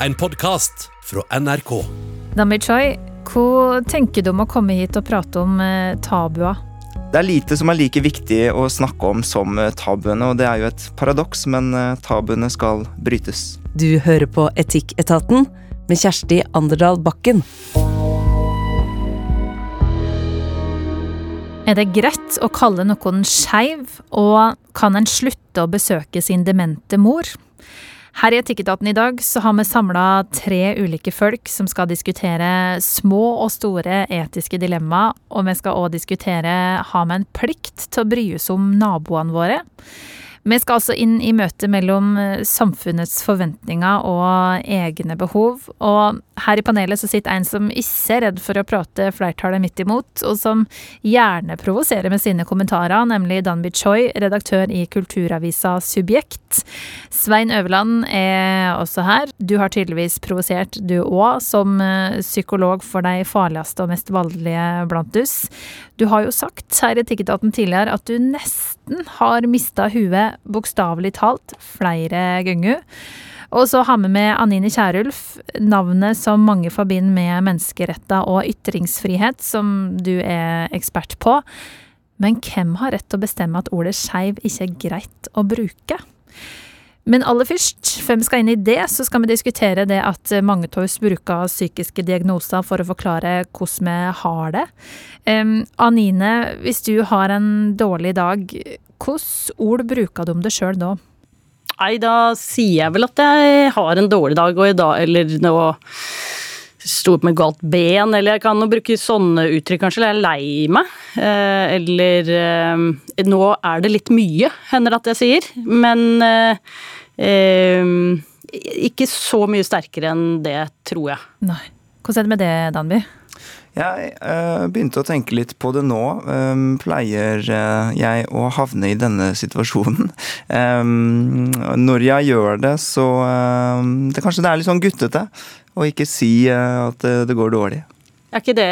en podkast fra NRK. Dambi Choi, hva tenker du om å komme hit og prate om tabua? Det er lite som er like viktig å snakke om som eh, tabuene, og det er jo et paradoks, men eh, tabuene skal brytes. Du hører på Etikketaten med Kjersti Anderdal Bakken. Er det greit å kalle noen skeiv, og kan en slutte å besøke sin demente mor? Her i Etikketaten i dag så har vi samla tre ulike folk som skal diskutere små og store etiske dilemma, og vi skal òg diskutere har vi en plikt til å bry oss om naboene våre. Vi skal altså inn i møtet mellom samfunnets forventninger og egne behov. Og her i panelet så sitter en som ikke er redd for å prate flertallet midt imot, og som gjerne provoserer med sine kommentarer, nemlig Danby Choi, redaktør i kulturavisa Subjekt. Svein Øverland er også her. Du har tydeligvis provosert, du òg, som eh, psykolog for de farligste og mest voldelige blant oss. Du har jo sagt her i Tikketaten tidligere at du nesten har mista huet bokstavelig talt flere ganger. Og så har vi med Anine Kierulf, navnet som mange forbinder med menneskeretter og ytringsfrihet, som du er ekspert på. Men hvem har rett til å bestemme at ordet skeiv ikke er greit å bruke? Men aller først, før vi skal inn i det, så skal vi diskutere det at mange av oss bruker psykiske diagnoser for å forklare hvordan vi har det. Um, Anine, hvis du har en dårlig dag, hvilke ord bruker du om det sjøl da? Nei, da sier jeg vel at jeg har en dårlig dag, og i dag, eller nå sto opp med galt ben, eller jeg kan bruke sånne uttrykk kanskje, eller jeg er lei meg. Eh, eller eh, nå er det litt mye, hender at jeg sier. Men eh, eh, ikke så mye sterkere enn det, tror jeg. Nei. Hvordan er det med det, Danby? Jeg uh, begynte å tenke litt på det nå. Um, pleier uh, jeg å havne i denne situasjonen? Um, når jeg gjør det, så um, det, Kanskje det er litt sånn guttete å ikke si uh, at det, det, går dårlig. Er ikke det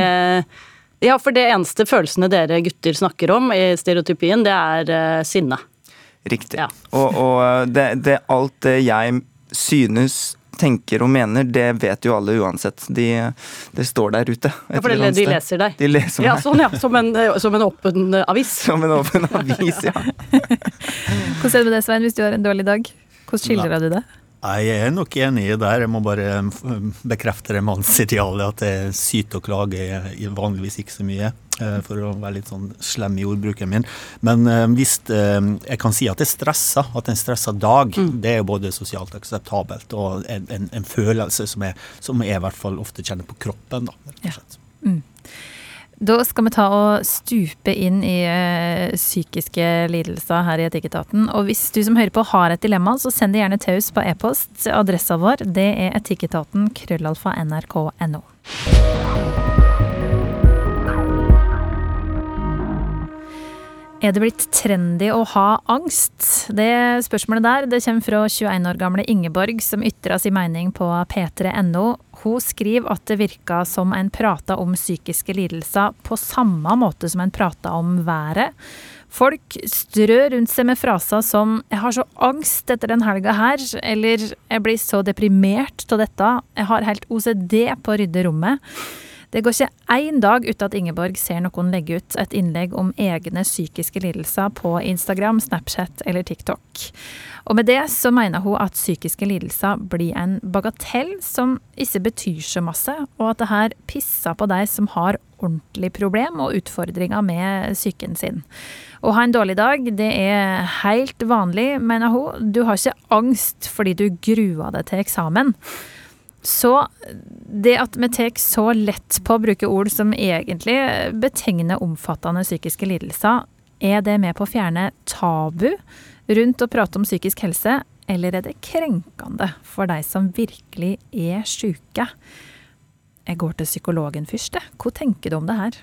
Ja, for det eneste følelsene dere gutter snakker om i stereotypien, det er sinne. Riktig. Ja. Og, og det, det, alt det jeg synes tenker og mener, det vet jo alle uansett. De, det står der ute. Ja, for de, de leser deg? De leser meg. Ja, sånn ja. Som en, som en åpen avis? Som en åpen avis, ja. Hvordan er det med det, Svein, hvis du har en dårlig dag? Hvordan skildrer du det? Jeg er nok enig i det. Jeg må bare bekrefte det mannsidealet at det syter og klager klage vanligvis ikke så mye. Eh, for å være litt sånn slem i ordbruken min. Men uh, hvis uh, jeg kan si at det stresser, at en stressa dag, mm. det er både sosialt akseptabelt og en, en, en følelse som jeg, som jeg, i hvert fall ofte kjenner på kroppen. Da, ja. mm. Da skal vi ta og stupe inn i psykiske lidelser her i Etikketaten. Og hvis du som hører på har et dilemma, så send det gjerne taus på e-post. Adressa vår det er etikketaten krøllalfa nrk.no. Er det blitt trendy å ha angst? Det spørsmålet der det kommer fra 21 år gamle Ingeborg, som ytra sin mening på p3.no. Hun skriver at det virka som en prata om psykiske lidelser på samme måte som en prata om været. Folk strør rundt seg med fraser som 'jeg har så angst etter den helga her', eller 'jeg blir så deprimert av dette', 'jeg har helt OCD på å rydde rommet'. Det går ikke én dag uten at Ingeborg ser noen legge ut et innlegg om egne psykiske lidelser på Instagram, Snapchat eller TikTok. Og med det så mener hun at psykiske lidelser blir en bagatell som ikke betyr så masse, og at det her pisser på de som har ordentlig problem og utfordringer med psyken sin. Å ha en dårlig dag, det er helt vanlig, mener hun. Du har ikke angst fordi du gruer deg til eksamen. Så det at vi tar så lett på å bruke ord som egentlig betegner omfattende psykiske lidelser, er det med på å fjerne tabu rundt å prate om psykisk helse, eller er det krenkende for de som virkelig er sjuke? Jeg går til psykologen først, Hva tenker du om det her?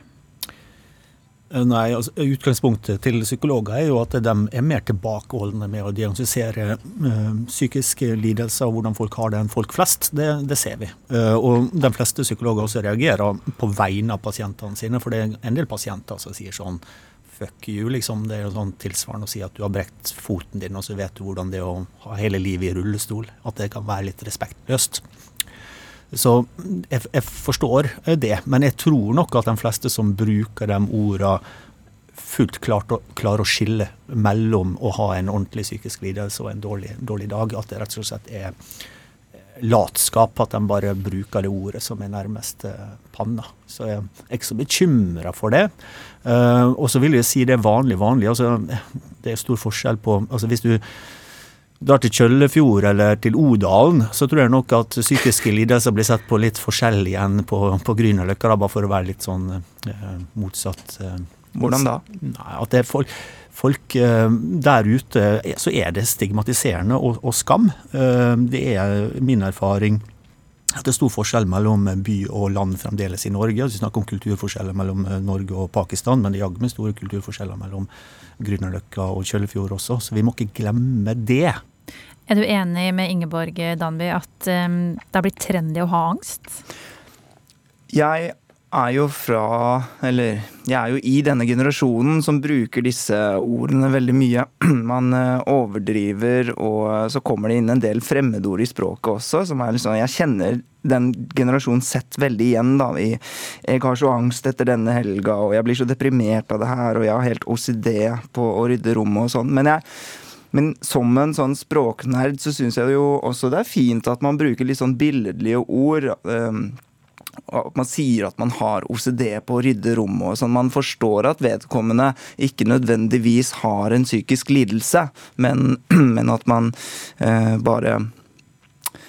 Eh, nei, altså, Utgangspunktet til psykologer er jo at de er mer tilbakeholdne med å diagnostisere uh, psykiske lidelser og hvordan folk har det enn folk flest. Det, det ser vi. Uh, og de fleste psykologer også reagerer på vegne av pasientene sine, for det er en del pasienter som sier sånn fuck you, liksom. Det er jo sånn tilsvarende å si at du har brekt foten din, og så vet du hvordan det er å ha hele livet i rullestol. At det kan være litt respektløst. Så jeg, jeg, forstår det, men jeg tror nok at de fleste som bruker de ordene fullt klart å, klarer å skille mellom å ha en ordentlig psykisk lidelse og en dårlig, dårlig dag. At det rett og slett er latskap, at de bare bruker det ordet som er nærmest eh, panna. Så jeg er ikke så bekymra for det. Uh, og så vil jeg si det er vanlig, vanlig. Altså, det er stor forskjell på altså Hvis du drar til Kjøllefjord eller til Odalen, så tror jeg nok at psykiske lidelser blir sett på litt forskjellig enn på, på Grünerløkka, bare for å være litt sånn eh, motsatt. Eh, Hvordan da? Nei, at det er folk folk eh, der ute så er det stigmatiserende og, og skam. Eh, det er min erfaring at det er stor forskjell mellom by og land fremdeles i Norge. Vi snakker om kulturforskjeller mellom eh, Norge og Pakistan, men det er jaggu store kulturforskjeller mellom Grünerløkka og Kjøllefjord også, så vi må ikke glemme det. Er du enig med Ingeborg Danby at um, det har blitt trendy å ha angst? Jeg er jo fra Eller jeg er jo i denne generasjonen som bruker disse ordene veldig mye. Man eh, overdriver, og så kommer det inn en del fremmedord i språket også, som er liksom Jeg kjenner den generasjonen sett veldig igjen, da. I 'Jeg har så angst etter denne helga', og 'jeg blir så deprimert av det her', og 'jeg har helt OCD på å rydde rommet' og sånn. Men jeg men som en sånn språknerd så syns jeg jo også det er fint at man bruker litt sånn billedlige ord. Um, at man sier at man har OCD på å rydde rommet og sånn. Man forstår at vedkommende ikke nødvendigvis har en psykisk lidelse, men, men at man eh, bare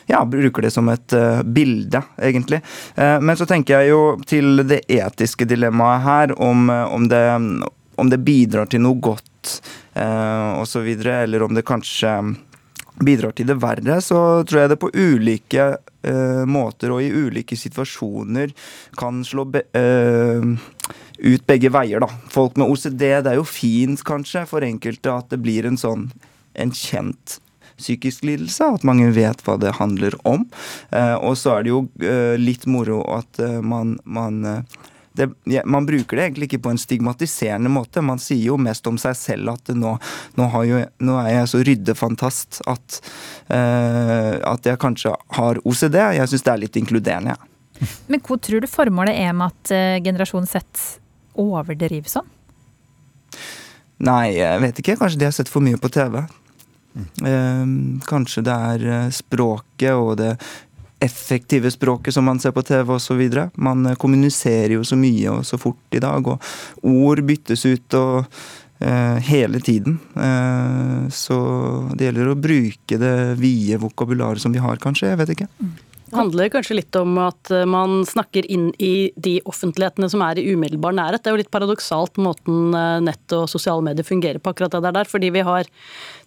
ja, bruker det som et uh, bilde, egentlig. Uh, men så tenker jeg jo til det etiske dilemmaet her, om, om, det, om det, bidrar til noe godt osv., eller om det kanskje bidrar til det verre, så tror jeg det på ulike uh, måter og i ulike situasjoner kan slå be uh, ut begge veier, da. Folk med OCD, det er jo fint kanskje for enkelte at det blir en sånn en kjent psykisk lidelse, at mange vet hva det handler om. Uh, og så er det jo litt moro at man, man det, man bruker det egentlig ikke på en stigmatiserende måte. Man sier jo mest om seg selv at nå, nå, jo, nå er jeg så ryddefantast at, uh, at jeg kanskje har OCD. Jeg syns det er litt inkluderende, Ja. Men hva tror du formålet er med at uh, generasjon Z overdriver sånn? Nei, jeg vet ikke. Kanskje de har sett for mye på TV. Mm. Uh, kanskje det er språket og det effektive språket som man ser på TV osv. Man eh, kommuniserer jo så mye og så fort i dag, og ord byttes ut og eh, hele tiden. Eh, så det gjelder å bruke det vide vokabularet som vi har, kanskje. Jeg vet ikke. Det handler kanskje litt om at eh, man snakker inn i de offentlighetene som er i umiddelbar nærhet. Det er jo litt paradoksalt måten eh, nett og sosiale medier fungerer på akkurat det der, fordi vi har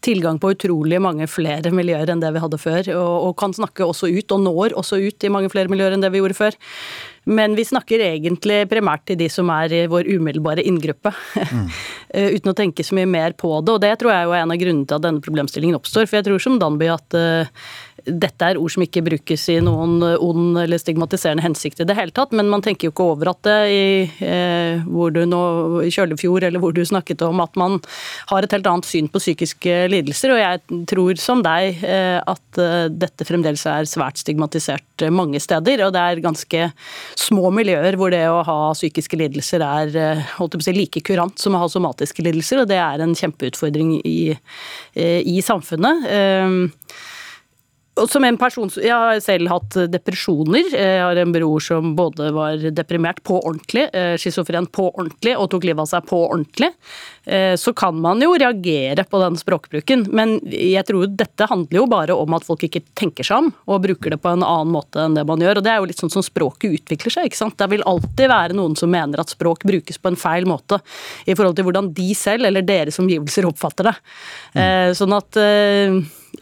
tilgang på utrolig mange flere miljøer enn det vi hadde før, og, og kan snakke også ut, og når også ut i mange flere miljøer enn det vi gjorde før. Men vi snakker egentlig primært til de som er i vår umiddelbare inngruppe. Mm. Uten å tenke så mye mer på det. Og det tror jeg er en av grunnene til at denne problemstillingen oppstår. For jeg tror som Danby at dette er ord som ikke brukes i noen ond eller stigmatiserende hensikt i det hele tatt, men man tenker jo ikke over at det i, eh, hvor du nå, i Kjølefjord eller hvor du snakket om at man har et helt annet syn på psykiske lidelser. Og jeg tror som deg eh, at eh, dette fremdeles er svært stigmatisert mange steder. Og det er ganske små miljøer hvor det å ha psykiske lidelser er eh, holdt jeg på å si, like kurant som å ha somatiske lidelser, og det er en kjempeutfordring i, eh, i samfunnet. Eh, som en person, Jeg har selv hatt depresjoner. Jeg har en bror som både var deprimert på ordentlig, eh, schizofren på ordentlig og tok livet av seg på ordentlig. Eh, så kan man jo reagere på den språkbruken, men jeg tror dette handler jo bare om at folk ikke tenker seg om og bruker det på en annen måte enn det man gjør. Og det er jo litt sånn som språket utvikler seg. ikke sant? Det vil alltid være noen som mener at språk brukes på en feil måte i forhold til hvordan de selv eller deres omgivelser oppfatter det. Mm. Sånn at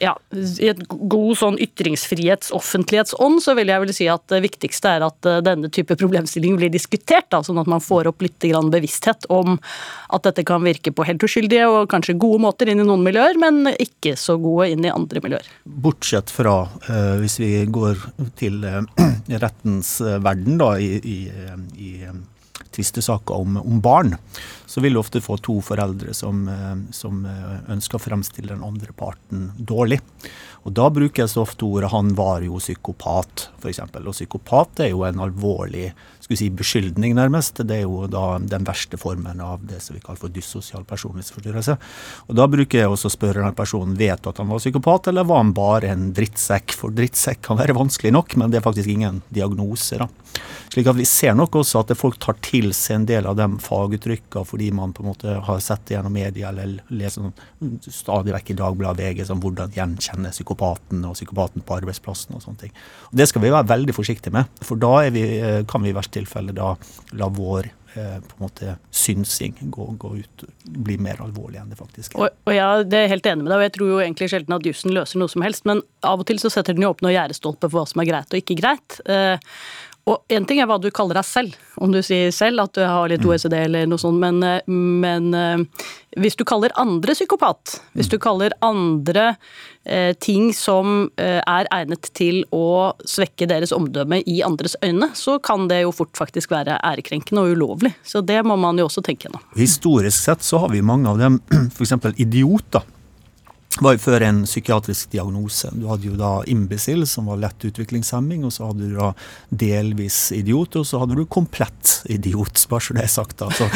ja, i et god sånn ytringsfrihets-offentlighetsånd, så vil jeg vel si at det viktigste er at eh, denne type problemstilling blir diskutert, da, sånn at man får opp litt bevissthet om at dette kan virke på helt uskyldige og kanskje gode måter inn i noen miljøer, men ikke så gode inn i andre miljøer. Bortsett fra, uh, hvis vi går til uh, rettens verden, da, i, i, i tvistesaker om, om, barn, så vil du ofte få to foreldre som, som ønsker å fremstille den andre parten dårlig. Og Da brukes ofte ordet 'han var jo psykopat', f.eks. Og psykopat er jo en alvorlig skulle si, beskyldning, nærmest. Det er jo da den verste formen av det som vi kaller for dyssosial personlighetsforstyrrelse. Og Da bruker jeg også å spørre om personen vet at han var psykopat, eller var han bare en drittsekk? For drittsekk kan være vanskelig nok, men det er faktisk ingen diagnose. da. Slik at Vi ser nok også at folk tar til seg en del av de faguttrykkene fordi man på en måte har sett det gjennom media eller leser sånn, stadig vekk i Dagbladet VG som hvordan gjenkjenne psykopaten og psykopaten på arbeidsplassen og sånne ting. Og Det skal vi være veldig forsiktige med, for da vi, eh, kan vi i tilfelle da la vår eh, på en måte synsing gå, gå, ut, bli mer alvorlig enn det faktisk er. Og, og ja, det er helt enig med deg, og jeg tror jo egentlig sjelden at jussen løser noe som helst, men av og til så setter den jo opp noen gjerdestolper for hva som er greit og ikke greit. Eh, og én ting er hva du kaller deg selv, om du sier selv at du har litt. OECD eller noe sånt, men, eh, men eh, hvis du kaller andre psykopat, hvis du kaller andre eh, ting som eh, er egnet til å svekke deres omdømme i andres øyne, så kan det jo fort faktisk være ærekrenkende og ulovlig. Så det må man jo også tenke gjennom. Historisk sett så har vi mange av dem, f.eks. idioter var jo før en psykiatrisk diagnose. Du hadde jo da imbecil, som var lett utviklingshemming, og så hadde du da delvis idiot, og så hadde du komplett idiot, bare så det er sagt. da. Så,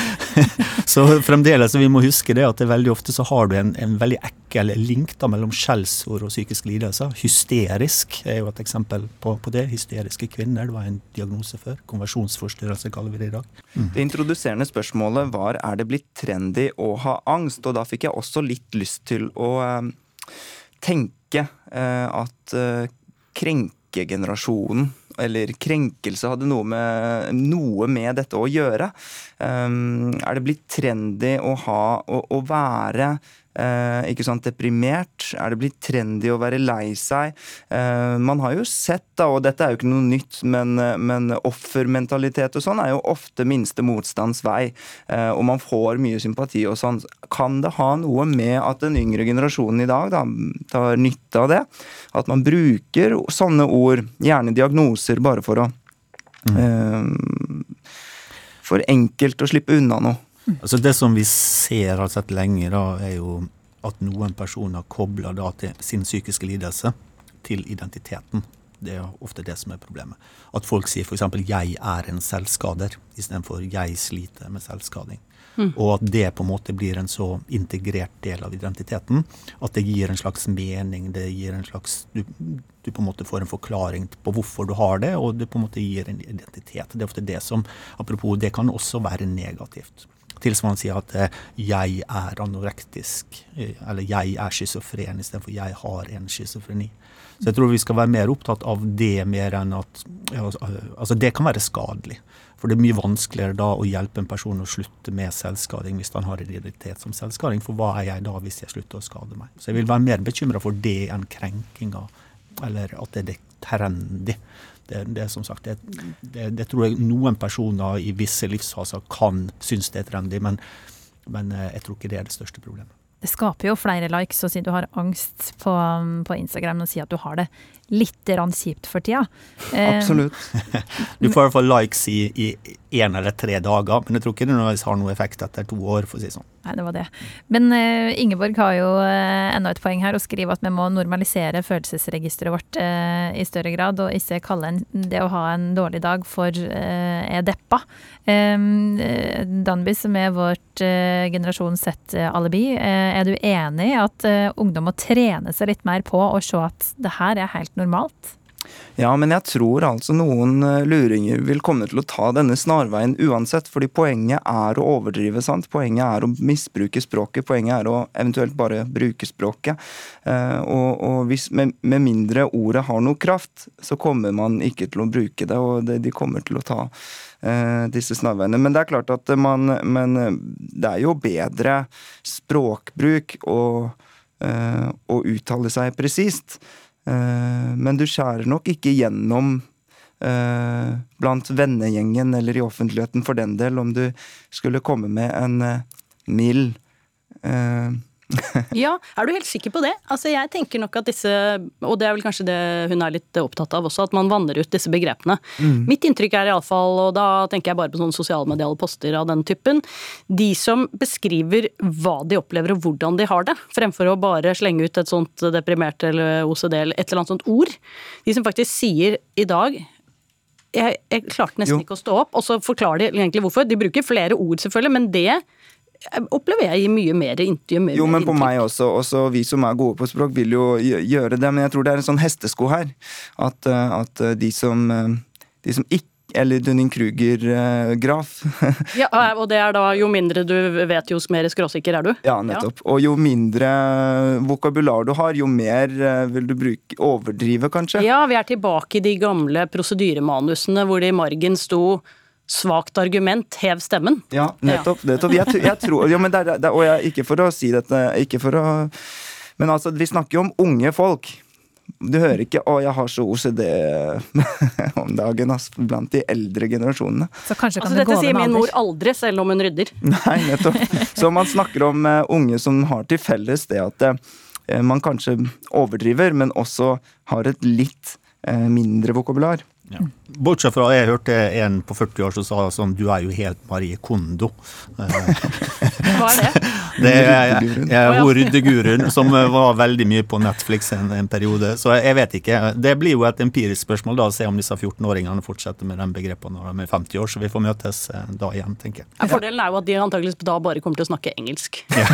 så fremdeles, vi må huske det at det veldig ofte så har du en, en veldig ekkel link da mellom skjellsord og psykisk lidelse. Hysterisk er jo et eksempel på, på, det. Hysteriske kvinner, det var en diagnose før. Konversjonsforstyrrelse kaller vi det i dag. Mm. Det introduserende spørsmålet var er det blitt trendy å ha angst, og da fikk jeg også litt lyst til å eh, tenke eh, at eh, krenkegenerasjonen eller krenkelse hadde noe med, noe med dette å gjøre. Um, er det blitt trendy å ha å, å være Eh, ikke sant, deprimert? Er det blitt trendy å være lei seg? Eh, man har jo sett, da, og dette er jo ikke noe nytt, men, men offermentalitet og sånn er jo ofte minste motstands vei. Eh, og man får mye sympati og sånn. Kan det ha noe med at den yngre generasjonen i dag da, tar nytte av det? At man bruker sånne ord, gjerne diagnoser, bare for å mm. eh, For enkelt å slippe unna noe. Altså Det som vi ser har sett lenge, da, er jo at noen personer kobler da til sin psykiske lidelse til identiteten. Det er ofte det som er problemet. At folk sier f.eks. 'jeg er en selvskader' istedenfor 'jeg sliter med selvskading'. Mm. Og at det på en måte blir en så integrert del av identiteten at det gir en slags mening. det gir en slags, Du, du på en måte får en forklaring på hvorfor du har det, og det på en måte gir en identitet. Det er ofte det som Apropos, det kan også være negativt. Tilsvarende sier at eh, 'jeg er anorektisk', eh, eller 'jeg er schizofren', istedenfor 'jeg har en schizofreni'. Så jeg tror vi skal være mer opptatt av det mer enn at Altså, det kan være skadelig. For det er mye vanskeligere da å hjelpe en person å slutte med selvskading hvis han har en identitet som selvskading. For hva er jeg da hvis jeg slutter å skade meg? Så jeg vil være mer bekymra for det enn krenkinga, eller at det er trendy. Det, det, som sagt, det, det, det, tror jeg noen personer i visse livsfaser kan synes det er trendy, men, men eh, jeg tror ikke det er det største problemet. Det skaper jo flere likes å si du har angst på, på Instagram og si at du har det litt kjipt for tida. Absolutt. du får i hvert fall likes i én eller tre dager, men jeg tror ikke det nødvendigvis har noe effekt etter to år. for å si sånn. Nei, det var det. Men uh, Ingeborg har jo uh, enda et poeng her og skriver at vi må normalisere følelsesregisteret vårt uh, i større grad, og ikke kalle en, det å ha en dårlig dag for er deppa. Danby, som er vårt generasjon Z-alibi, er du enig i at ungdom må trene seg litt mer på å se at det her er helt normalt? Ja, men jeg tror altså noen eh, luringer vil komme til å ta denne snarveien uansett. fordi poenget er å overdrive, sant. Poenget er å misbruke språket. Poenget er å eventuelt bare bruke språket. Eh, og, og hvis, med, med, mindre ordet har noe kraft, så kommer man ikke til å bruke det. Og det, de kommer til å ta eh, disse snarveiene. Men det er klart at man Men det er jo bedre språkbruk å, eh, å uttale seg presist. Eh, men du skjærer nok ikke gjennom eh, blant vennegjengen eller i offentligheten for den del, om du skulle komme med en eh, mild Ja, er du helt sikker på det? Altså jeg tenker nok at disse, og det er vel kanskje det hun er litt opptatt av også, at man vanner ut disse begrepene. Mitt inntrykk er iallfall, og da tenker jeg bare på sånne sosialmediale poster av den typen, de som beskriver hva de opplever og hvordan de har det, fremfor å bare slenge ut et sånt deprimert eller OCD eller et eller annet sånt ord. De som faktisk sier i dag jeg, jeg klarte nesten Jo. ikke å stå opp, og så forklarer de egentlig hvorfor. De bruker flere ord, selvfølgelig, men det opplever jeg mye mer intervju. mye Jo, men på meg også. Også vi som er gode på språk, vil jo gjøre det. Men jeg tror det er en sånn hestesko her. At, eh, at eh, de som eh, De som ikke Eller Dunning-Kruger-graf. Ja, og det er da jo mindre du vet, jo mer skråsikker er du. ja, nettopp. Og jo mindre vokabular du har, jo mer eh, vil du bruke Overdrive, kanskje. Ja, vi er tilbake i de gamle prosedyremanusene hvor det i margen sto svakt argument, hev stemmen. Ja, nettopp. nettopp. Jeg, jeg tror, ja, men det er, det og jeg, ikke for å si dette ikke for å, Men altså, vi snakker jo om unge folk. Du hører ikke 'Å, jeg har så OCD om dagen', altså, blant de eldre generasjonene. Så kanskje kan Altså, det gå dette sier min mor aldri, selv om hun rydder. Nei, nettopp. Så man snakker om uh, unge som har til felles det at uh, man kanskje overdriver, men også har et litt uh, mindre vokabular. Ja. Bortsett fra jeg hørte en på 40 år som sa sånn Du er jo helt Marie Kondo. Hva er det? Det er, er hun som eh, var veldig mye på Netflix en, en periode. Så jeg vet ikke. Det blir jo et empirisk spørsmål da, å se om disse 14-åringene fortsetter med den begrepene når de er 50 år. Så vi får møtes eh, da igjen, tenker jeg. Ja, Fordelen er jo at de antakeligvis da bare kommer til å snakke engelsk. Ja.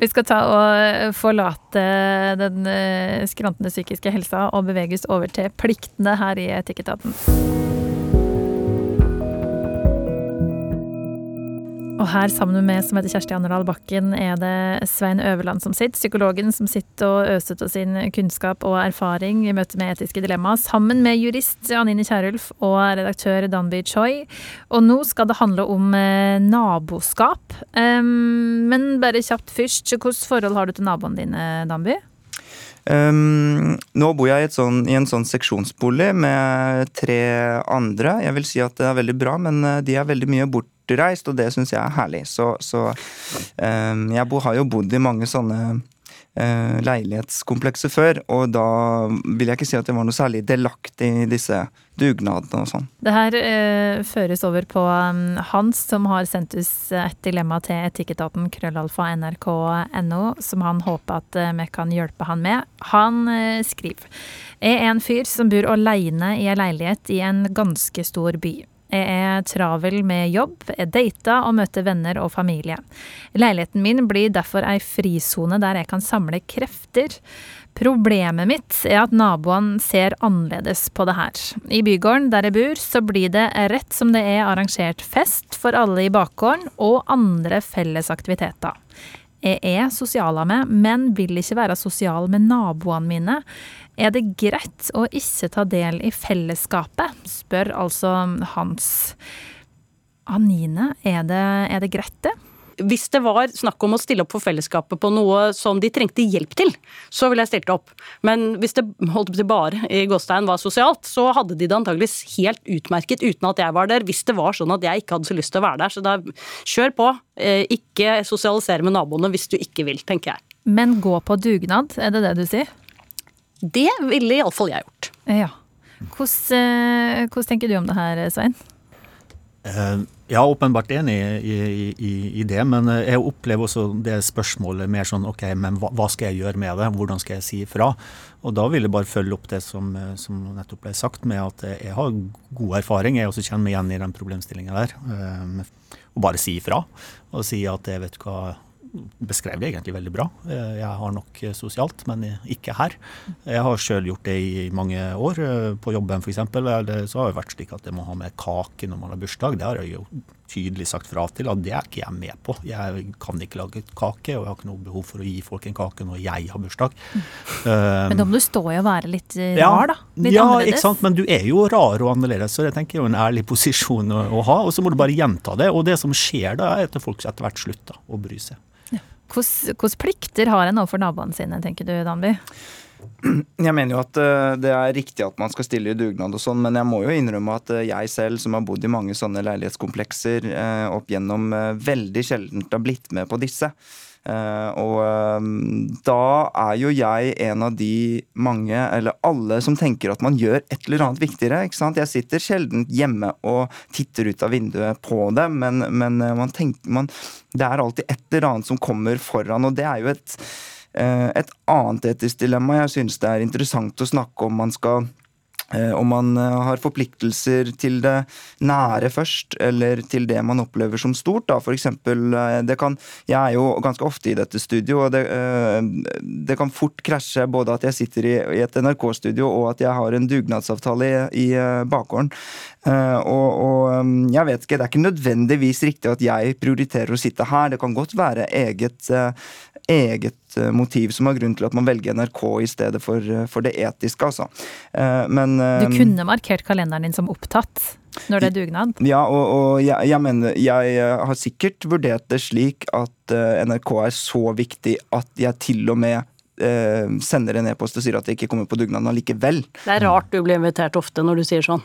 Vi skal ta og forlate den eh, skrantende psykiske helsa og bevege oss over til pliktene her i Etikketaten. Og her sammen med meg, som heter Kjersti Anderdal Bakken, er det Svein Øverland som sitter. Psykologen som sitter og øser av sin kunnskap og erfaring i møte med etiske dilemmaer. Sammen med jurist Anine Kierulf og redaktør Danby Choi. Og nå skal det handle om eh, naboskap. Men bare kjapt først, hvilket forhold har du til naboene dine, Danby? Um, nå bor jeg i, et sånn, i en sånn seksjonsbolig med tre andre. Jeg vil si at det er veldig bra, men eh, de er veldig mye bortreist, og det syns jeg er herlig. Så, så um, jeg bo, har jo bodd i mange sånne uh, leilighetskomplekser før, og da vil jeg ikke si at jeg var noe særlig delaktig i disse dugnadene og sånn. Det her uh, føres over på um, Hans, som har sendt oss et dilemma til etikketaten krøllalfa nrk.no, som han håper at eh, vi kan hjelpe han med. Han skriver Jeg er en fyr som bor alene i ei leilighet i en ganske stor by. Jeg er travel med jobb, er data og møter venner og familie. Leiligheten min blir derfor ei frisone der jeg kan samle krefter. Problemet mitt er at naboene ser annerledes på det her. I bygården der jeg bor, så blir det rett som det er arrangert fest for alle i bakgården og andre felles aktiviteter. Jeg er sosial av meg, men vil ikke være sosial med naboene mine. Er det greit å ikke ta del i fellesskapet? spør altså Hans. Anine, er det, er det greit det? Hvis det var snakk om å stille opp for fellesskapet på noe som de trengte hjelp til, så ville jeg stilt opp. Men hvis det holdt til bare i gåstein var sosialt, så hadde de det antageligvis helt utmerket uten at jeg var der, hvis det var sånn at jeg ikke hadde så lyst til å være der. Så da kjør på. Eh, Ikke sosialisere med naboene hvis du ikke vil, tenker jeg. Men gå på dugnad, er det det du sier? Det ville iallfall jeg gjort. Ja. Hvordan, eh, hvordan tenker du om det her, Svein? Eh, Jeg er åpenbart enig i, i, i det, men eh, jeg opplever også det spørsmålet mer sånn OK, men hva, hva skal jeg gjøre med det? Hvordan skal jeg si ifra? Og da vil jeg bare følge opp det som, eh, som nettopp ble sagt, med at jeg har god erfaring. Jeg også kjenner meg igjen i den problemstillinga der. Og bare si ifra. Og si at jeg vet hva beskrev det egentlig veldig bra. Eh, Jeg har nok eh, sosialt, men ikke her. Jeg har sjøl gjort det i mange år, eh, på jobben f.eks. Så har det vært slik at jeg må ha med kake når man har bursdag. Det har jeg jo tydelig sagt fra til at det er ikke jeg med på. Jeg kan ikke lage kake, og jeg har ikke noe behov for å gi folk en kake når jeg har bursdag. Eh, Men da må du stå i og være litt eh, rar, da. Litt ja, annerledes. ikke sant? men du er jo rar og annerledes, så det tenker jeg er jo en ærlig posisjon å, å ha. Og så må du bare gjenta det. Og det som skjer da, er at folk etter hvert slutter å bry seg. Hvilke plikter har en overfor naboene sine, tenker du, Danby? Jeg mener jo at eh, det er riktig at man skal stille i dugnad og sånn, men jeg må jo innrømme at eh, jeg selv, som har bodd i mange sånne leilighetskomplekser eh, opp gjennom, veldig sjeldent har blitt med på disse. Og da er jo jeg en av de mange, eller alle, som tenker at man gjør et eller annet viktigere. ikke sant? Jeg sitter sjelden hjemme og titter ut av vinduet på det, men, men man tenker, man, det er alltid et eller annet som kommer foran, og det er jo et Et annet etisk dilemma jeg syns det er interessant å snakke om man skal eh, om man eh, har forpliktelser til det nære først, eller til det man opplever som stort. Da. For eksempel, eh, det kan, jeg er jo ganske ofte i dette studio, og det, eh, det kan fort krasje både at jeg sitter i, et NRK-studio, og at jeg har en dugnadsavtale i, i eh, bakgården. Eh, og, og jeg vet ikke, det er ikke nødvendigvis riktig at jeg prioriterer å sitte her. Det kan godt være eget, eh, eget eh, motiv som har grunn til at man velger NRK i stedet for, eh, for det etiske, altså. Eh, Men Du kunne markert kalenderen din som opptatt når det er dugnad. ja, og, og jeg, jeg mener Jeg har sikkert vurdert det slik at NRK er så viktig at jeg til og med eh, sender en e-post og sier at jeg ikke kommer på dugnaden allikevel. Det er rart du blir invitert ofte når du sier sånn.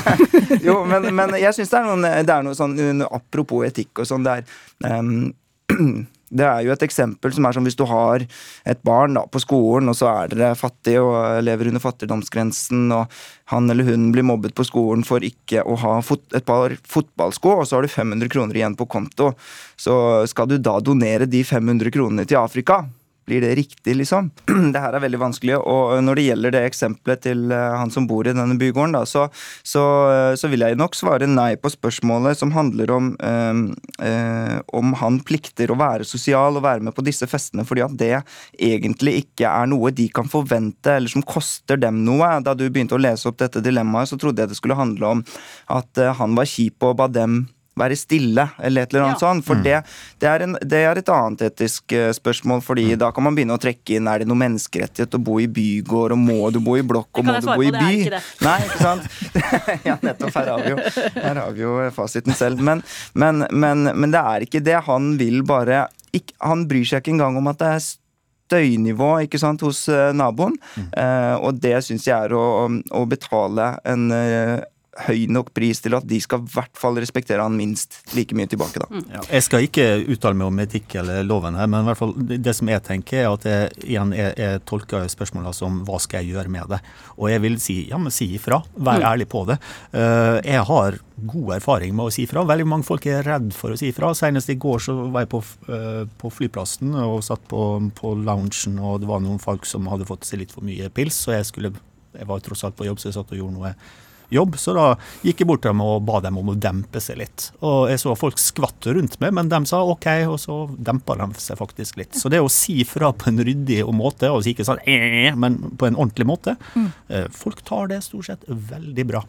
Jo, men, men jeg syns det er det er noe sånn Apropos etikk og sånn, det er ehm, det er jo et eksempel som er som hvis du har et barn da, på skolen, og så er dere fattige og lever under fattigdomsgrensen, og han eller hun blir mobbet på skolen for ikke å ha et par fotballsko, og så har du 500 kroner igjen på konto. Så skal du da donere de 500 kronene til Afrika? Blir det riktig, liksom? Det her er veldig vanskelig. Og når det gjelder det eksempelet til eh, han som bor i denne bygården, da, så, så, eh, så vil jeg nok svare nei på spørsmålet som handler om eh, om han plikter å være sosial og være med på disse festene, fordi at det egentlig ikke er noe de kan forvente, eller som koster dem noe. Da du begynte å lese opp dette dilemmaet, så trodde jeg det skulle handle om at han var kjip og ba dem være stille, eller et eller annet Ja. sånt. For det, det, er en, det er et annet etisk eh, spørsmål, fordi da kan man begynne å trekke inn er det noe menneskerettighet å bo i bygård, og må du bo i blokk, og må du bo i på, det er by? ikke det. Nei, ikke sant? ja, nettopp. Her har vi jo, her har vi jo fasiten selv. Men, men, men, men det er ikke det. Han vil bare ikke, Han bryr seg ikke engang om at det er støynivå ikke sant, hos naboen. naboen. Eh, og det syns jeg er å, å betale en eh, høy nok pris til at de skal i hvert fall respektere han minst like mye tilbake, da. Ja, jeg skal ikke uttale meg om etikk eller loven her, men i hvert fall det, som jeg tenker, er at jeg, igjen, jeg, jeg tolker spørsmålet som hva skal jeg gjøre med det? Og jeg vil si ja, men si ifra. Vær ærlig på det. Uh, jeg har god erfaring med å si ifra. Veldig mange folk er redd for å si ifra. Senest i går så var jeg på, uh, på flyplassen og satt på, på loungen, og det var noen folk som hadde fått seg litt for mye pils, så jeg skulle jeg var tross alt på jobb, så jeg satt og gjorde noe jobb, så da gikk jeg bort til dem og ba dem om å dempe seg litt. Og jeg så folk skvatt rundt meg, men de sa OK, og så dempa de seg faktisk litt. Så det å si fra på en ryddig måte, og ikke sånn eh, men på en ordentlig måte, eh, folk tar det stort sett veldig bra.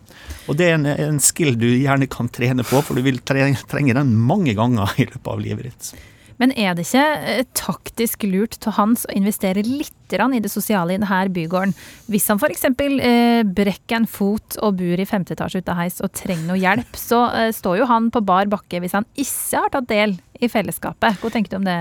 Og det er en, en skill du gjerne kan trene på, for du vil trenge, trenge den mange ganger i løpet av livet ditt. Men er det ikke eh, taktisk lurt til hans å investere litt i det sosiale i denne bygården? Hvis han f.eks. Eh, brekker en fot og bor i femte etasje ute av heis og trenger noe hjelp, så eh, står jo han på bar bakke hvis han ikke har tatt del i fellesskapet. Hva tenker du om det,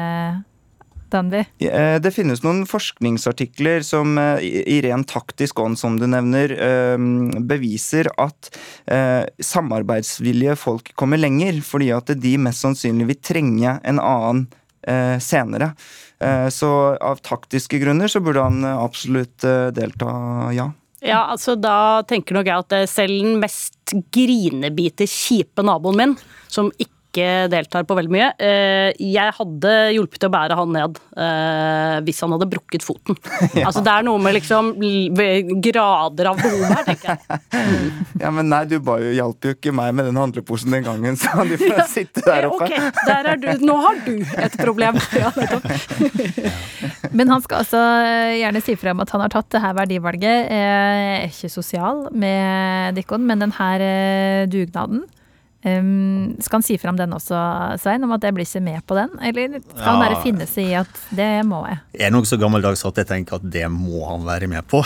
Danby? Eh, Det finnes noen forskningsartikler som eh, i ren taktisk ånd, som du nevner, eh, beviser at eh, samarbeidsvillige folk kommer lenger, fordi at de mest sannsynlig vil trenge en annen eh, senere. Eh, Så av taktiske grunner så burde han absolutt delta, ja. Ja, altså da tenker nok jeg at selv den mest grinebite, kjipe naboen min, som ikke deltar på veldig mye, eh, jeg hadde hjulpet til å bære han ned eh, hvis han hadde brukket foten. Altså det er noe med liksom grader av behov her, tenker jeg. Ja, men nei, du ba jo, hjalp jo ikke meg med den handleposen den gangen, så du får sitte der oppe. Ok, der er du. Nå har du et problem. Ja. Men han skal altså gjerne si fra om at han har tatt det her verdivalget. Jeg Er ikke sosial med Dikkon, men den her eh, dugnaden Um, skal han si fra om den også, Svein, om at jeg blir ikke med på den? Eller skal han bare finne seg i at det må jeg? Jeg er nok så gammeldags at jeg tenker at det må han være med på.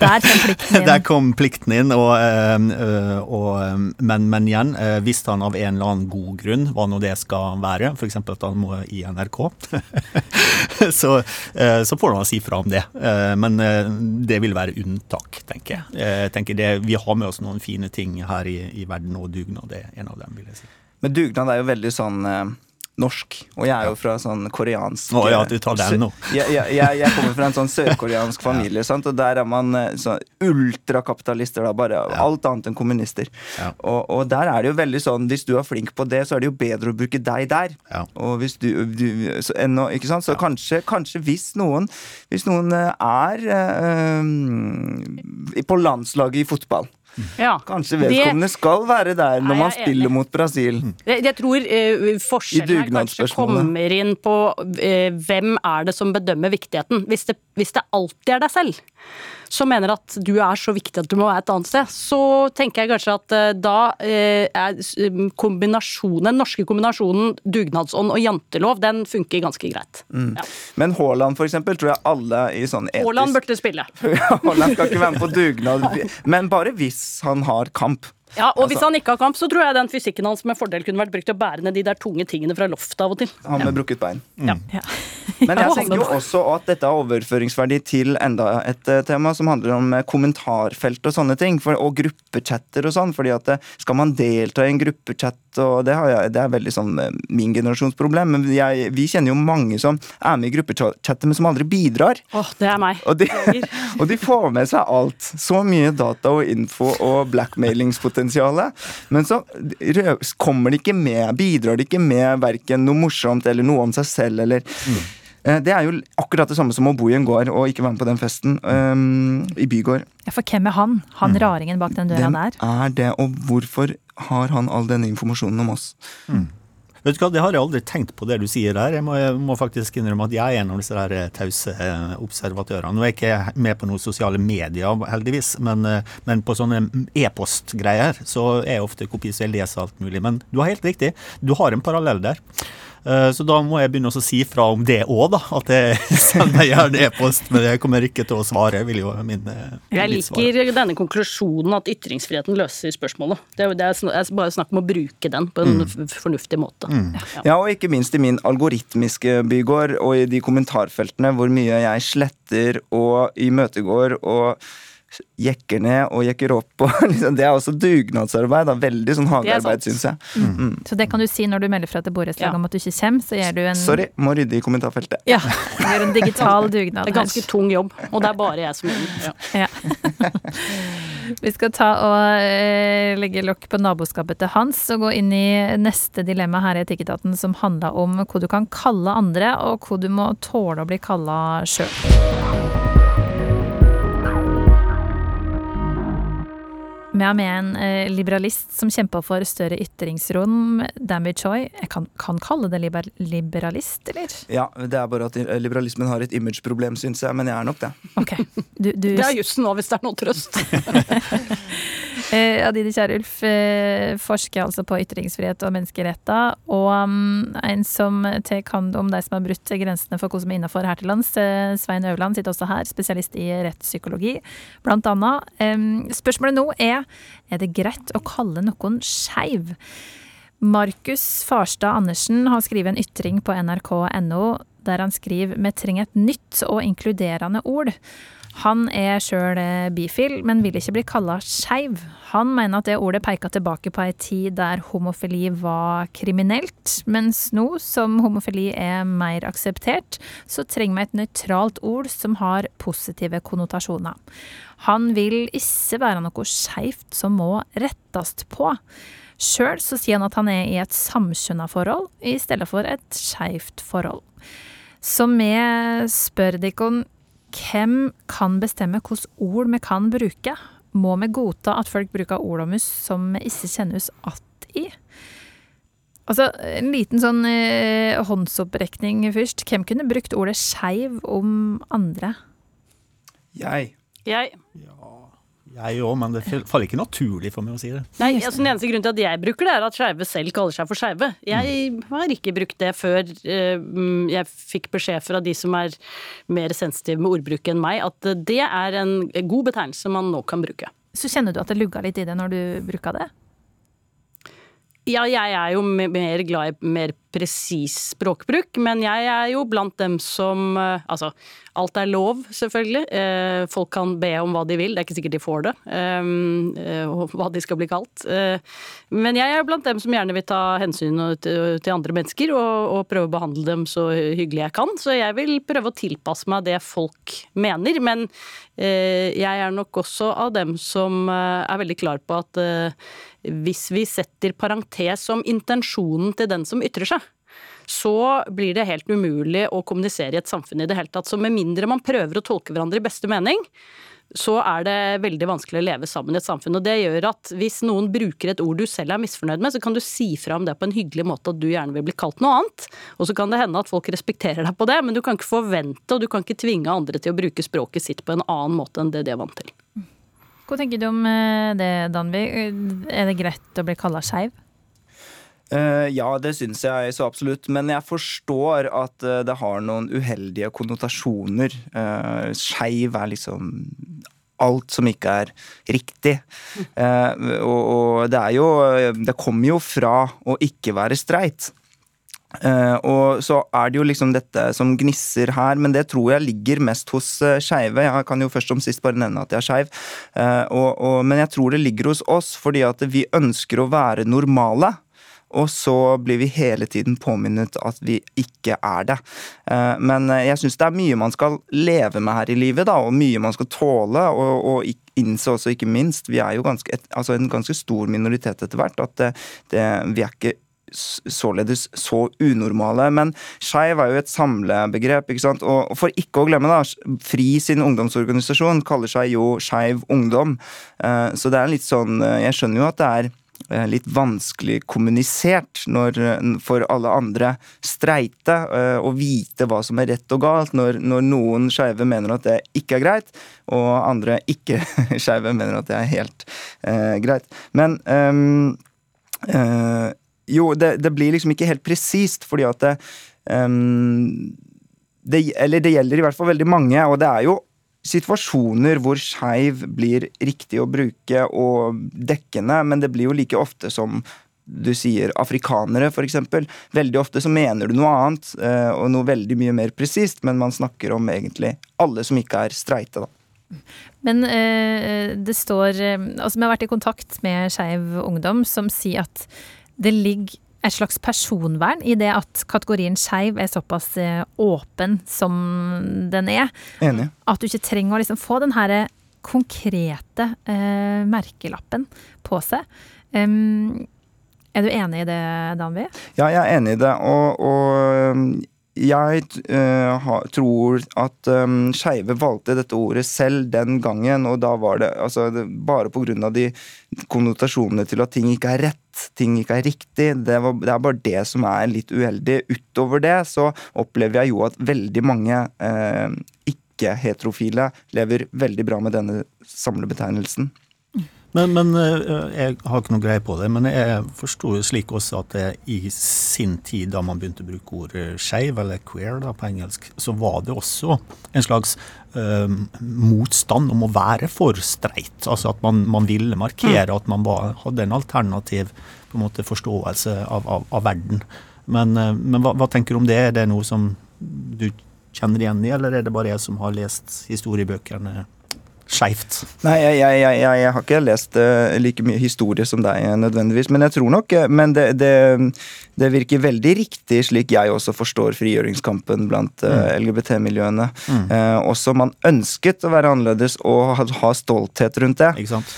Der kom plikten inn. Der kom plikten inn, og, eh, eh, og, eh, men, men igjen, eh, hvis han av en eller annen god grunn, hva nå det skal være, f.eks. at han må i NRK, så, eh, så får han si fra om det. Eh, Men det vil være unntak, tenker jeg. Jeg tenker det, vi har med oss noen fine ting her i, i verden, og dugnad er en av dem, vil jeg si. Men dugnad er jo veldig sånn eh, norsk, og jeg er jo fra sånn koreansk Å ja, du tar den nå. Jeg, jeg, jeg, kommer fra en sånn sørkoreansk familie, sant? og der er man eh, sånn ultrakapitalister, da, bare alt annet enn kommunister. Ja. Og, og der er det jo veldig sånn, hvis du er flink på det, så er det jo bedre å bruke deg der. Ja. Og hvis du, du så, ennå, ikke sant? Så kanskje, kanskje hvis noen Hvis noen eh, er øh, på landslaget i fotball Ja. Kanskje vedkommende skal være der når man spiller enig. mot Brasil. Jeg, jeg tror eh, forskjellen her kanskje kommer inn på eh, hvem er det som bedømmer viktigheten. Hvis det, hvis det alltid er deg selv som mener at du er så viktig at du må være et annet sted, så tenker jeg kanskje at eh, da eh, er kombinasjonen, den norske kombinasjonen dugnadsånd og jantelov, den funker ganske greit. Ja. Men Haaland for eksempel, tror jeg alle i sånn etisk Haaland burde spille. Haaland skal ikke være med på dugnad, men bare hvis han har kamp. Ja, og hvis Altså- han ikke har kamp, så tror jeg den fysikken hans med fordel kunne vært brukt til å bære ned de der tunge tingene fra loftet av og til. Han med brukket bein. Ja. Men jeg tenker jo også at dette har overføringsverdi til enda et eh, tema som handler om eh, kommentarfelt og sånne ting. For, og gruppechatter og sånn. fordi at eh, skal man delta i en gruppechat, og det, har jeg, det er veldig sånn min generasjons problem, men jeg, vi kjenner jo mange som er med i gruppechatter, men som aldri bidrar. Åh, det er meg. Og de, og de får med seg alt. Så mye data og info og blackmailingspotensial. Men så kommer de ikke med, bidrar de ikke med verken noe morsomt eller noe om seg selv eller mm. Det er jo akkurat det samme som å bo i en gård og ikke være med på den festen um, i bygård. Ja, for hvem er han? Han raringen bak den døra Hvem der? er det, og hvorfor har han all denne informasjonen om oss? Vet du hva, Det har jeg aldri tenkt på det du sier der. Jeg må, jeg må faktisk innrømme at jeg er en av disse der eh, tause eh, observatørene. Nå er jeg ikke med på noen sosiale medier, heldigvis, men, eh, men på sånne e-postgreier så er jeg ofte kopi, så jeg leser alt mulig. Men du har helt riktig, du har en parallell der. Eh, Så da må jeg begynne å si fra om det òg, da. At jeg sender gjerne e-post, men jeg kommer ikke til å svare. vil jo min, eh, Jeg liker denne konklusjonen at ytringsfriheten løser spørsmålet. Det er, det er bare snakk om å bruke den på en mm. fornuftig måte. Ja. Ja, og ikke minst i min algoritmiske bygård og i de kommentarfeltene hvor mye jeg sletter og imøtegår og jekker ned og jekker opp. Og liksom, det er også dugnadsarbeid. Da. Veldig sånn hagearbeid, syns jeg. Så det kan du si når du melder fra til borettslaget Ja. om at du ikke kommer, så gjør du en, Sorry, må rydde i kommentarfeltet. Ja, gjør en digital dugnad Det er ganske tung jobb, og det er bare jeg som gjør den. Ja. Ja. Vi skal ta og eh, legge lokk på naboskapet til Hans og gå inn i neste dilemma her i Etikketaten, som handla om hva du kan kalle andre, og hva du må tåle å bli kalla sjøl. Vi meg med en eh, liberalist som kjemper for større ytringsrom, Damby Choi. Jeg kan, kan kalle det liber liberalist, eller? Ja, det er bare at liberalismen har et imageproblem, syns jeg, men jeg er nok det. Ok. Du, du, Det er jussen nå, hvis det er noe trøst. Eh, Adide Kierulf eh, forsker altså på ytringsfrihet og menneskeretter, og um, en som tar hand om de som har brutt grensene for hva som er innafor her til lands, eh, Svein Øverland, sitter også her, spesialist i rettspsykologi, blant annet. Spørsmålet nå er er det greit å kalle noen skeiv. Markus Farstad Andersen har skrevet en ytring på nrk.no der han skriver vi trenger et nytt og inkluderende ord. Han er sjøl bifil, men vil ikke bli kalla skeiv. Han mener at det ordet peker tilbake på ei tid der homofili var kriminelt, mens nå som homofili er mer akseptert, så trenger vi et nøytralt ord som har positive konnotasjoner. Han vil ikke være noe skeivt som må rettes på. Sjøl sier han at han er i et samkjønna forhold i stedet for et skeivt forhold. Så vi spør dere hvem kan bestemme hvilke ord vi kan bruke? Må vi godta at folk bruker ord om oss som vi ikke kjenner oss att i? Altså, En liten sånn eh, håndsopprekning først. Hvem kunne brukt ordet skeiv om andre? Jeg. Jeg Jeg òg, men det faller ikke naturlig for meg å si det. Nei, altså Den eneste grunnen til at jeg bruker det, er at skeive selv kaller seg for skeive. Jeg har ikke brukt det før eh, jeg fikk beskjed fra de som er mer sensitive med ordbruk enn meg, at det er en god betegnelse man nå kan bruke. Så kjenner du at det lugga litt i det når du bruker det? Ja, jeg er jo mer glad i mer presis språkbruk, men jeg er jo blant dem som eh, Altså, alt er lov, selvfølgelig. Eh, folk kan be om hva de vil, det er ikke sikkert de får det. Eh, og hva de skal bli kalt. Men jeg er blant dem som gjerne vil ta hensyn til andre mennesker og, og prøve å behandle dem så hyggelig jeg kan. Så jeg vil prøve å tilpasse meg det folk mener. Men jeg er nok også av dem som er veldig klar på at hvis vi setter parentes om intensjonen til den som ytrer seg, så blir det helt umulig å kommunisere i et samfunn i det hele tatt. Så med mindre man prøver å tolke hverandre i beste mening, så er det veldig vanskelig å leve sammen i et samfunn. Og det gjør at hvis noen bruker et ord du selv er misfornøyd med, så kan du si fra om det på en hyggelig måte at du gjerne vil bli kalt noe annet. Og så kan det hende at folk respekterer deg på det, men du kan ikke forvente og du kan ikke tvinge andre til å bruke språket sitt på en annen måte enn det de er vant til. Hva tenker du om eh, det, Danby? Er det greit å bli kalla skeiv? Uh, ja, det syns jeg så absolutt. Men jeg forstår at det har noen uheldige konnotasjoner. Uh, Skeiv er liksom alt som ikke er riktig. Og, og, det er jo Det kommer jo fra å ikke være streit. Uh, og så er det jo liksom dette som gnisser her, men det tror jeg ligger mest hos uh, skeive. Jeg kan jo først som sist bare nevne at jeg er skeiv, uh, men jeg tror det ligger hos oss fordi at vi ønsker å være normale. Og så blir vi hele tiden påminnet at vi ikke er det. Men jeg syns det er mye man skal leve med her i livet, da, og mye man skal tåle. Og, og innse også, ikke minst, vi er jo ganske, et, altså en ganske stor minoritet etter hvert, at det, det, vi er ikke således så unormale. Men skeiv er jo et samlebegrep. ikke sant? Og for ikke å glemme, da, FRI sin ungdomsorganisasjon kaller seg jo Skeiv Ungdom. Eh, så det er litt sånn eh, Jeg skjønner jo at det er eh, litt vanskelig kommunisert når, for alle andre streite å vite hva som er rett og galt, når, når noen skeive mener at det ikke er greit, og andre ikke-skeive mener at det er helt eh, greit. Men um, eh, jo, det, det, blir liksom ikke helt presist, fordi at det, um, det, Eller det gjelder i hvert fall veldig mange, og det er jo situasjoner hvor skeiv blir riktig å bruke og dekkende, men det blir jo like ofte som du sier afrikanere, f.eks. Veldig ofte så mener du noe annet, eh, og noe veldig mye mer presist, men man snakker om egentlig alle som ikke er streite, da. Men eh, det står eh, Altså, vi har vært i kontakt med Skeiv Ungdom, som sier at det ligger et slags personvern i det at kategorien skeiv er såpass eh, åpen som den er. Enig. At du ikke trenger å liksom få den her konkrete eh, merkelappen på seg. Um, er du enig i det, Danvi? Ja, jeg er enig i det. Og, og jeg uh, tror at um, skeive valgte dette ordet selv den gangen, og da var det altså det, bare pga. de konnotasjonene til at ting ikke er rett, ting ikke er riktig. Det, var, det, er bare det som er litt uheldig. Utover det så opplever jeg jo at veldig mange uh, ikke-heterofile lever veldig bra med denne samlebetegnelsen. Men, men, eh, jeg har ikke noe greie på det. Men jeg forsto slik også at det i sin tid, da man begynte å bruke ordet skeiv, eller queer da, på engelsk, så var det også en slags øh, motstand om å være for streit. Altså at man, man ville markere mm. at man var, hadde en alternativ på en måte, forståelse av, av, av verden. Men, øh, men hva, hva, tenker du om det? Er det noe som du kjenner igjen i, eller er det bare jeg som har lest historiebøkene? Skeivt? Nei, jeg, jeg, jeg, jeg, har ikke lest uh, like mye historie som deg nødvendigvis, men jeg tror nok uh, Men det, det, det, virker veldig riktig, slik jeg også forstår frigjøringskampen blant uh. LGBT-miljøene. Mm. også man ønsket å være annerledes og ha, ha stolthet rundt det. Ikke sant?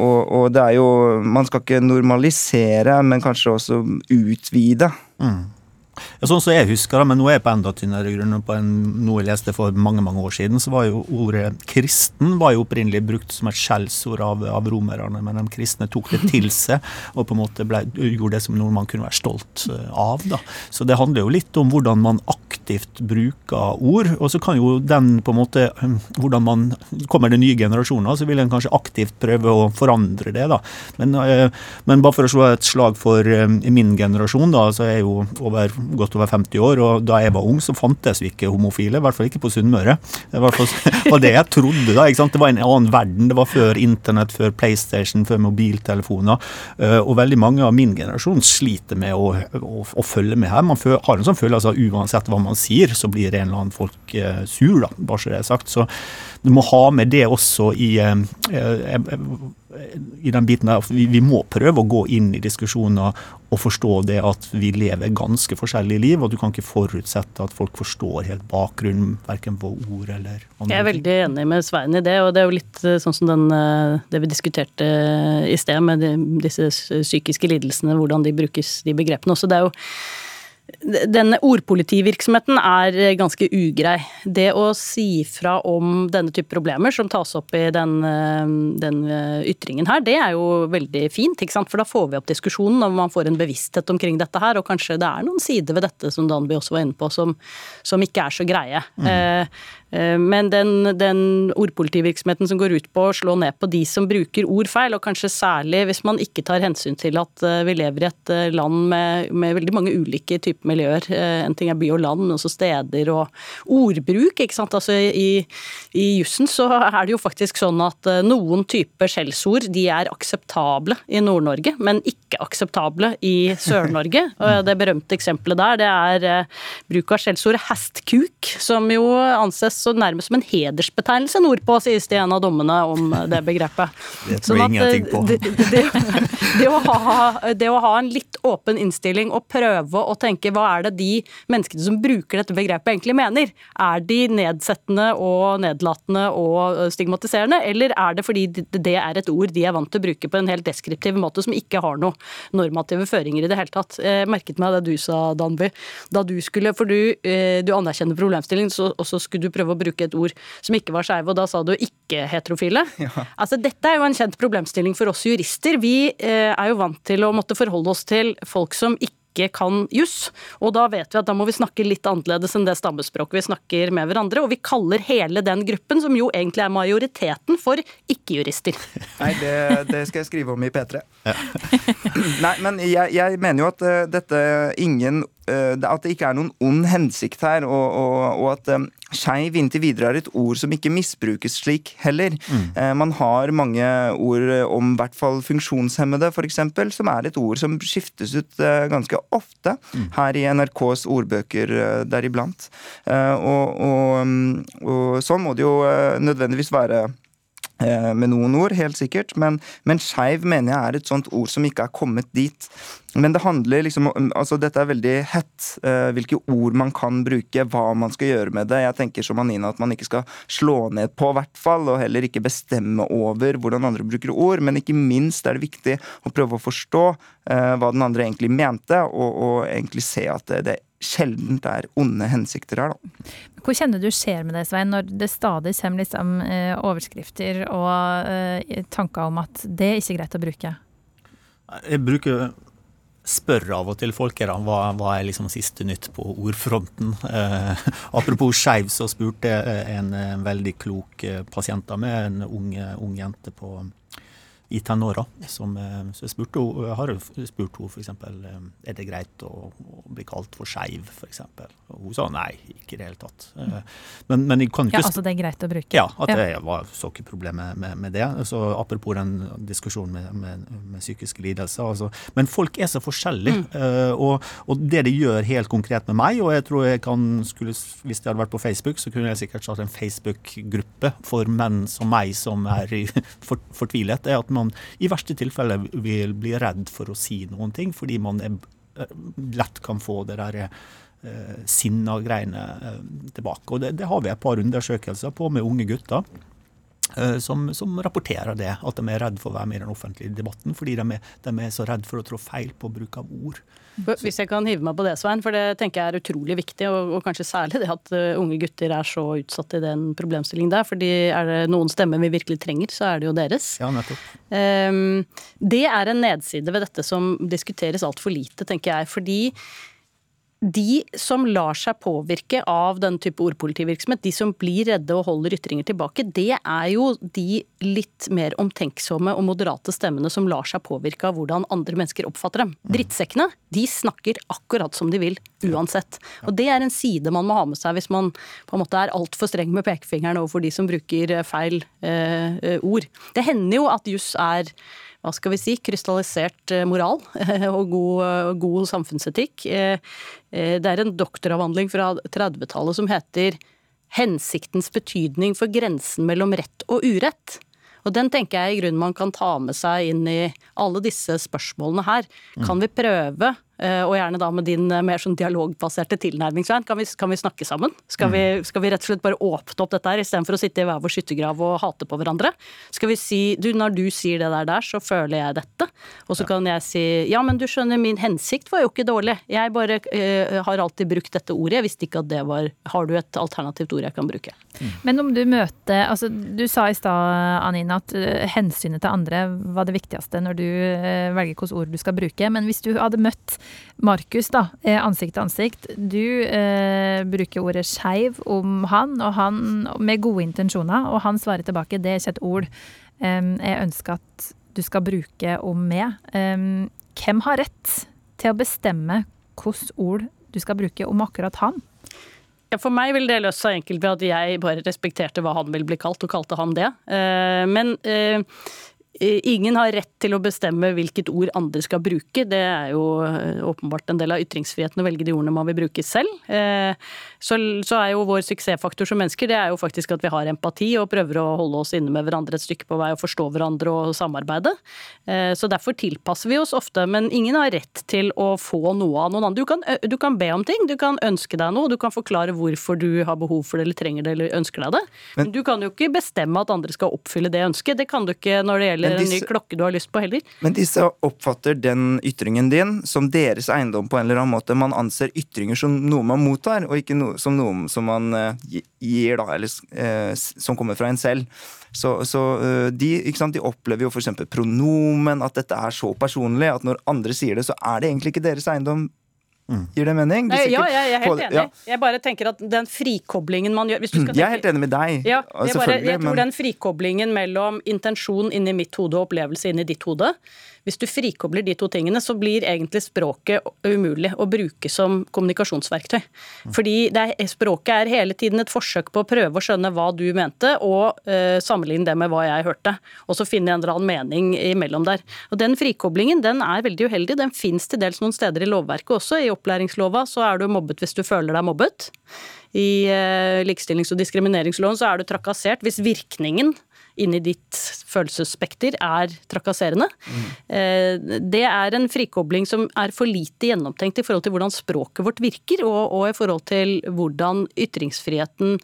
Og, og, det er jo Man skal ikke normalisere, men kanskje også utvide. Mm. Ja, sånn som jeg husker det, men nå er jeg på enda tynnere grunn. På en, noe jeg leste for mange mange år siden, så var jo ordet kristen var jo opprinnelig brukt som et skjellsord av, av romerne. Men de kristne tok det til seg og på en måte ble, gjorde det som noe man kunne være stolt eh, av. Da. Så det handler jo litt om hvordan man aktivt bruker ord. Og så kan jo den på en måte hm, hvordan man Kommer det nye generasjoner, så vil en kanskje aktivt prøve å forandre det. da. Men, eh, men bare for å slå et slag for eh, min generasjon, da, så er jeg jo over godt over 50 år, og da jeg var ung, så fantes vi ikke homofile. I hvert fall ikke på Sunnmøre. Det var, det jeg trodde. da, ikke sant? Det var en annen verden. Det var før internett, før PlayStation, før mobiltelefoner. Eh, og veldig mange av min generasjon sliter med å, å, å følge med her. Man har en sånn følelse av uansett hva man sier, så blir en eller annen folk eh, sur, da, bare så det er sagt. Så du må ha med det også i, eh, i den biten der. Vi, vi må prøve å gå inn i diskusjoner og forstå det at vi lever ganske forskjellige liv, og du kan ikke forutsette at folk forstår helt bakgrunnen, verken på ord eller andre Jeg er veldig enig med Svein i det, og det er jo litt eh, sånn som den, eh, det vi diskuterte i sted med de, disse psykiske lidelsene, hvordan de brukes, de begrepene også. Det er jo denne ordpolitivirksomheten er ganske ugrei. Det å si fra om denne type problemer som tas opp i den, eh, den, eh, ytringen her, det er jo veldig fint. ikke sant? For da får vi opp diskusjonen og man får en bevissthet omkring dette her. Og kanskje det er noen sider ved dette som Danby også var inne på, som, som ikke er så greie. Mm. Eh, Eh, men den, den, ordpolitivirksomheten som går ut på å slå ned på de som bruker ord feil, og kanskje særlig hvis man ikke tar hensyn til at eh, vi lever i et eh, land med, med veldig mange ulike typer miljøer. En ting er by og land, men også steder og ordbruk. ikke sant? Altså I, i jussen så er det jo faktisk sånn at noen typer skjellsord de er akseptable i Nord-Norge, men ikke akseptable i Sør-Norge. Det berømte eksempelet der det er bruk av skjellsordet hestkuk, som jo anses så nærmest som en hedersbetegnelse nordpå, sies det i en av dommene om det begrepet. Det tror jeg ingenting på. Det, det, det, å ha, det, å ha, en litt åpen innstilling og prøve å tenke hva er det de menneskene som bruker dette begrepet egentlig mener? Er de nedsettende og nedlatende og stigmatiserende, eller er det fordi det er et ord de er vant til å bruke på en helt deskriptiv måte som ikke har noe normative føringer i det hele tatt? Jeg merket meg det du sa, Danby. Da du skulle, for du, eh, du anerkjenner problemstillingen, og så skulle du prøve å bruke et ord som ikke var skeive, og da sa du ikke-heterofile. Ja. Altså, dette er jo en kjent problemstilling for oss jurister. Vi eh, er jo vant til å måtte forholde oss til folk som ikke kan juss. Og da vet vi at da må vi snakke litt annerledes enn det stammespråket vi snakker med hverandre. Og vi kaller hele den gruppen, som jo egentlig er majoriteten, for ikke-jurister. Nei, det, det, skal jeg skrive om i P3. Ja. Nei, men jeg, jeg, mener jo at uh, dette ingen At det ikke er noen ond hensikt her, og, og, og at um, skeiv inntil videre er et ord som ikke misbrukes slik heller. Mm. Uh, man har mange ord om i hvert fall funksjonshemmede, f.eks., som er et ord som skiftes ut ganske ofte mm. her i NRKs ordbøker deriblant. Og, og, um, og, sånn må det jo nødvendigvis være Eh, med noen ord, helt sikkert, men, men skeiv mener jeg er et sånt ord som ikke er kommet dit. Men det handler liksom om altså Dette er veldig hett, uh, hvilke ord man kan bruke, hva man skal gjøre med det. Jeg tenker som Anina at man ikke skal slå ned på, hvert fall, og heller ikke bestemme over hvordan andre bruker ord. Men ikke minst er det viktig å prøve å forstå uh, hva den andre egentlig mente, og, og egentlig se at det, det sjelden er onde hensikter her, da. Hvor kjenner du skjer med det, Svein, når det stadig kommer liksom, eh, overskrifter og eh, tanker om at det er ikke greit å bruke? Jeg bruker spør av og til folk her, hva, hva er liksom siste nytt på ordfronten. Eh, apropos skeiv, så spurte en, en veldig klok pasient av med en ung, ung jente på i tenåra. Som, eh, så jeg spurte, jeg har spurt henne f.eks. Eh, er det greit å, å bli kalt for skeiv, f.eks. Og hun sa nei, ikke i det hele tatt. Eh, men, men jeg kan ikke Ja, Altså det er greit å bruke? Ja, at ja. det var så ikke problemet med, med, det. Så Apropos den diskusjonen med, med, med psykiske lidelser. Altså. Men folk er så forskjellige. Mm. Og, og, det de gjør helt konkret med meg, og jeg tror jeg kan skulle, hvis det hadde vært på Facebook, så kunne jeg sikkert startet en Facebook-gruppe for menn som meg som er for, fortvilet, er at man i verste tilfelle vil bli redd for å si noen ting, fordi man er, eh, lett kan få det der eh, sinna greiene eh, tilbake. Og det, det, har vi et par undersøkelser på med unge gutter. eh, som, som, rapporterer det, at de er redd for å være med i den offentlige debatten, fordi de er, de er så redd for å trå feil på bruk av ord. Hvis jeg kan hive meg på det, Svein, for det tenker jeg er utrolig viktig, og, og kanskje særlig det at uh, unge gutter er så utsatt i den problemstillingen der. fordi er det noen stemmer vi virkelig trenger, så er det jo deres. Ja, nettopp. Um, det er en nedside ved dette som diskuteres altfor lite, tenker jeg. fordi de som lar seg påvirke av den type ordpolitivirksomhet, de som blir redde og holder ytringer tilbake, det er jo de litt mer omtenksomme og moderate stemmene som lar seg påvirke av hvordan andre mennesker oppfatter dem. Mm. Drittsekkene, de snakker akkurat som de vil, uansett. Og det er en side man må ha med seg hvis man på en måte er altfor streng med pekefingeren overfor de som bruker feil eh, eh ord. Det hender jo at juss er hva skal vi si, krystallisert eh, moral og god, eh, god samfunnsetikk. Eh, det er en doktoravhandling fra 30-tallet som heter 'Hensiktens betydning for grensen mellom rett og urett'. Og den tenker jeg i grunnen man kan ta med seg inn i alle disse spørsmålene her. Kan vi prøve og gjerne da med din eh, mer sånn dialogbaserte tilnærming, Svein. Kan, kan, vi snakke sammen? Skal vi, mm. skal vi, rett og slett bare åpne opp dette her, istedenfor å sitte i hver vår skyttergrav og hate på hverandre? Skal vi si du, når du sier det der der, så føler jeg dette. Og så ja. kan jeg si ja, men du skjønner, min hensikt var jo ikke dårlig. Jeg bare uh, har alltid brukt dette ordet. Jeg visste ikke at det var Har du et alternativt ord jeg kan bruke? Mm. Men om du møter Altså, du sa i stad, Anine, at uh, hensynet til andre var det viktigste når du uh, velger hvilke ord du skal bruke. Men hvis du hadde møtt Markus, da, ansikt til ansikt. Du eh, bruker ordet skeiv om han, og han med gode intensjoner, og han svarer tilbake det er ikke et ord eh, jeg ønsker at du skal bruke om meg. Eh, hvem har rett til å bestemme hvilke ord du skal bruke om akkurat han? For meg vil det løse seg enkelt ved at jeg bare respekterte hva han ville bli kalt, og kalte han det. Eh, men eh, Eh, ingen har rett til å bestemme hvilket ord andre skal bruke. Det er jo eh, åpenbart en del av ytringsfriheten å velge de ordene man vil bruke selv. Eh, så, er jo vår suksessfaktor som mennesker det er jo faktisk at vi har empati og prøver å holde oss inne med hverandre et stykke på vei og forstå hverandre og samarbeide. Så derfor tilpasser vi oss ofte, men ingen har rett til å få noe av noen andre. Du kan, du kan be om ting, du kan ønske deg noe, du kan forklare hvorfor du har behov for det eller trenger det eller ønsker deg det. Men, men du kan jo ikke bestemme at andre skal oppfylle det ønsket. Det kan du ikke når det gjelder eller disse, en ny klokke du har lyst på heller. Men disse oppfatter den ytringen din som deres eiendom på en eller annen måte. Man anser ytringer som noe man mottar, og ikke noe, som noe som man uh, gir, da, eller uh, som kommer fra en selv. Så, så uh, de, sant, de, opplever jo f.eks. pronomen, at dette er så personlig at når andre sier det, så er det egentlig ikke deres eiendom Mm. Gir det mening? Nei, ja, jeg er helt enig. Ja. Jeg bare tenker at den frikoblingen man gjør Jeg er helt enig med deg. Ja, jeg, bare, jeg tror men... den frikoblingen mellom intensjon inni mitt hode og opplevelse inni ditt hode hvis du frikobler de to tingene, så blir egentlig språket umulig å bruke som kommunikasjonsverktøy. Fordi er, språket er hele tiden et forsøk på å prøve å skjønne hva du mente, og uh, sammenligne det med hva jeg hørte. Og så finne en eller annen mening imellom der. Og Den frikoblingen den er veldig uheldig. Den fins til dels noen steder i lovverket også. I opplæringslova så er du mobbet hvis du føler deg mobbet. I uh, likestillings- og diskrimineringsloven så er du trakassert hvis virkningen inni ditt følelsesspekter er trakasserende. Mm. Det er en frikobling som er for lite gjennomtenkt i forhold til hvordan språket vårt virker, og, og i forhold til hvordan ytringsfriheten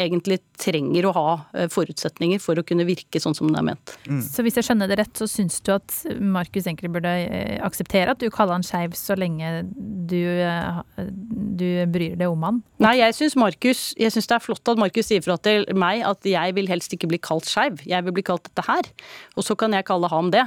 egentlig trenger å ha eh, forutsetninger for å kunne virke sånn som den er ment. Mm. Så hvis jeg skjønner det rett, så syns du at Markus egentlig burde eh, akseptere at du kaller han skeiv så lenge du, eh, du, bryr deg om han? Nei, jeg syns Markus Jeg syns det er flott at Markus sier fra til meg at jeg vil helst ikke bli kalt skeiv. Jeg vil bli kalt dette her. Og så kan jeg kalle ham det.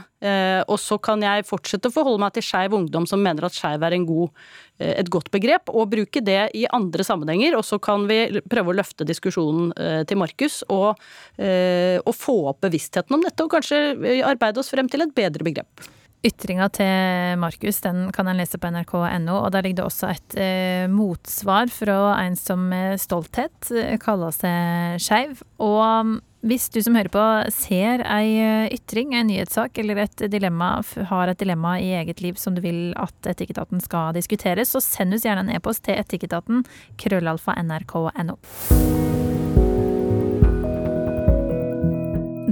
Og så kan jeg fortsette å forholde meg til skeiv ungdom som mener at skeiv er en god et godt begrep, og bruke det i andre sammenhenger. Og så kan vi prøve å løfte diskusjonen eh, til Markus og, eh, og få opp bevisstheten om dette, og kanskje arbeide oss frem til et bedre begrep. Ytringa til Markus den kan en lese på nrk.no, og der ligger det også et eh, motsvar fra en som med stolthet kaller seg skeiv. Og hvis du som hører på ser ei eh, ytring, en nyhetssak eller et dilemma, har et dilemma i eget liv som du vil at Etikketaten skal diskutere, så send oss gjerne en e-post til etikketaten krøllalfa nrk.no.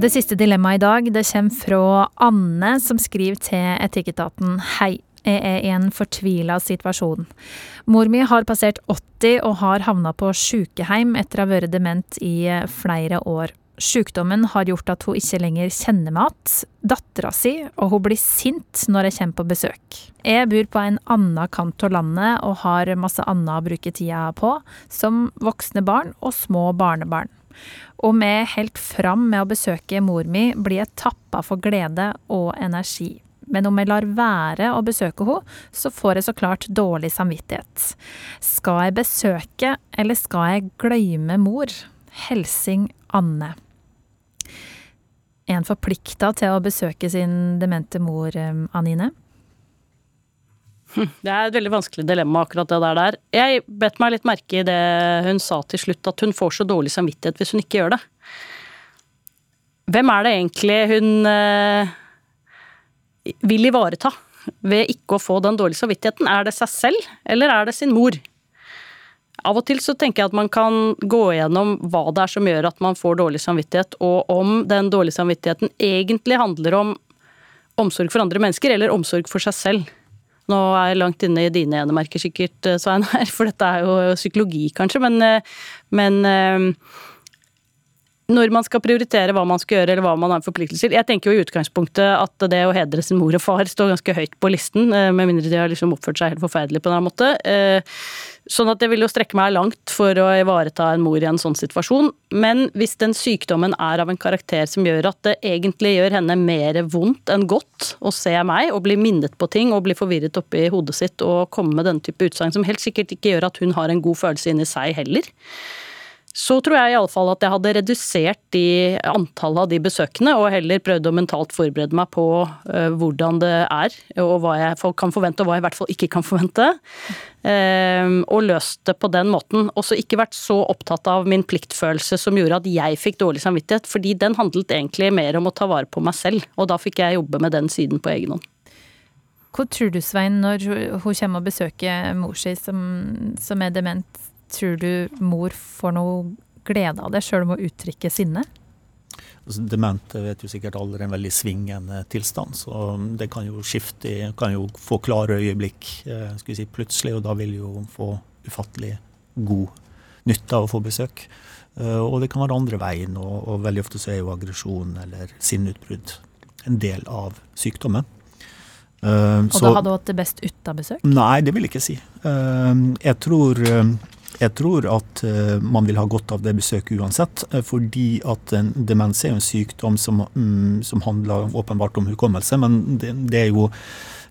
Det siste dilemmaet i dag det kommer fra Anne, som skriver til Etikketaten Hei. Jeg er i en fortvila situasjon. Mor mi har passert 80 og har havna på sjukeheim etter å ha vært dement i flere år. Sykdommen har gjort at hun ikke lenger kjenner meg igjen, dattera si, og hun blir sint når jeg kommer på besøk. Jeg bor på en annen kant av landet og har masse annet å bruke tida på, som voksne barn og små barnebarn. Og med helt fram med å besøke mor mi, blir jeg tappa for glede og energi. Men om jeg lar være å besøke henne, så får jeg så klart dårlig samvittighet. Skal jeg besøke, eller skal jeg glemme mor? Helsing Anne. En forplikta til å besøke sin demente mor, eh, Anine? Det er et veldig vanskelig dilemma, akkurat det der. Jeg bet meg litt merke i det hun sa til slutt, at hun får så dårlig samvittighet hvis hun ikke gjør det. Hvem er det egentlig hun eh, vil ivareta ved ikke å få den dårlige samvittigheten? Er det seg selv, eller er det sin mor? Av og til så tenker jeg at man kan gå gjennom hva det er som gjør at man får dårlig samvittighet, og om den dårlige samvittigheten egentlig handler om omsorg for andre mennesker, eller omsorg for seg selv. Nå er jeg langt inne i dine enemerker sikkert, eh, Svein her, for dette er jo psykologi kanskje, men, eh, men eh, når man skal prioritere hva man skal gjøre eller hva man har forpliktelser Jeg tenker jo i utgangspunktet at det å hedre sin mor og far står ganske høyt på listen, med mindre de har liksom oppført seg helt forferdelig på en eller annen måte. Sånn at jeg vil jo strekke meg langt for å ivareta en mor i en sånn situasjon. Men hvis den sykdommen er av en karakter som gjør at det egentlig gjør henne mer vondt enn godt å se meg og bli minnet på ting og bli forvirret oppi hodet sitt og komme med denne type utsagn som helt sikkert ikke gjør at hun har en god følelse inni seg heller, så tror jeg iallfall at jeg hadde redusert de antallet av de besøkene, og heller prøvd å mentalt forberede meg på uh, hvordan det er, og hva jeg kan forvente, og hva jeg i hvert fall ikke kan forvente. Um, og løst det på den måten. Også ikke vært så opptatt av min pliktfølelse som gjorde at jeg fikk dårlig samvittighet, fordi den handlet egentlig mer om å ta vare på meg selv, og da fikk jeg jobbe med den siden på egen hånd. Hva tror du, Svein, når hun kommer og besøker mor si som, som er dement? Tror du mor får noe glede av det, sjøl om hun uttrykker sinne? Altså, demente vet jo sikkert alle er en veldig svingende tilstand, så det kan jo skifte, kan jo få klare øyeblikk skulle si, plutselig, og da vil jo få ufattelig god nytte av å få besøk. Eh, og det kan være andre veien, og, og veldig ofte så er jo aggresjon eller sinneutbrudd en del av sykdommen. Uh, og så, da hadde hun hatt det best uten besøk? Nei, det vil jeg ikke si. Uh, jeg tror jeg tror at uh, man vil ha godt av det besøket uansett, uh, fordi at en demens er jo en sykdom som, um, som handler åpenbart om hukommelse. Men det, det, jo,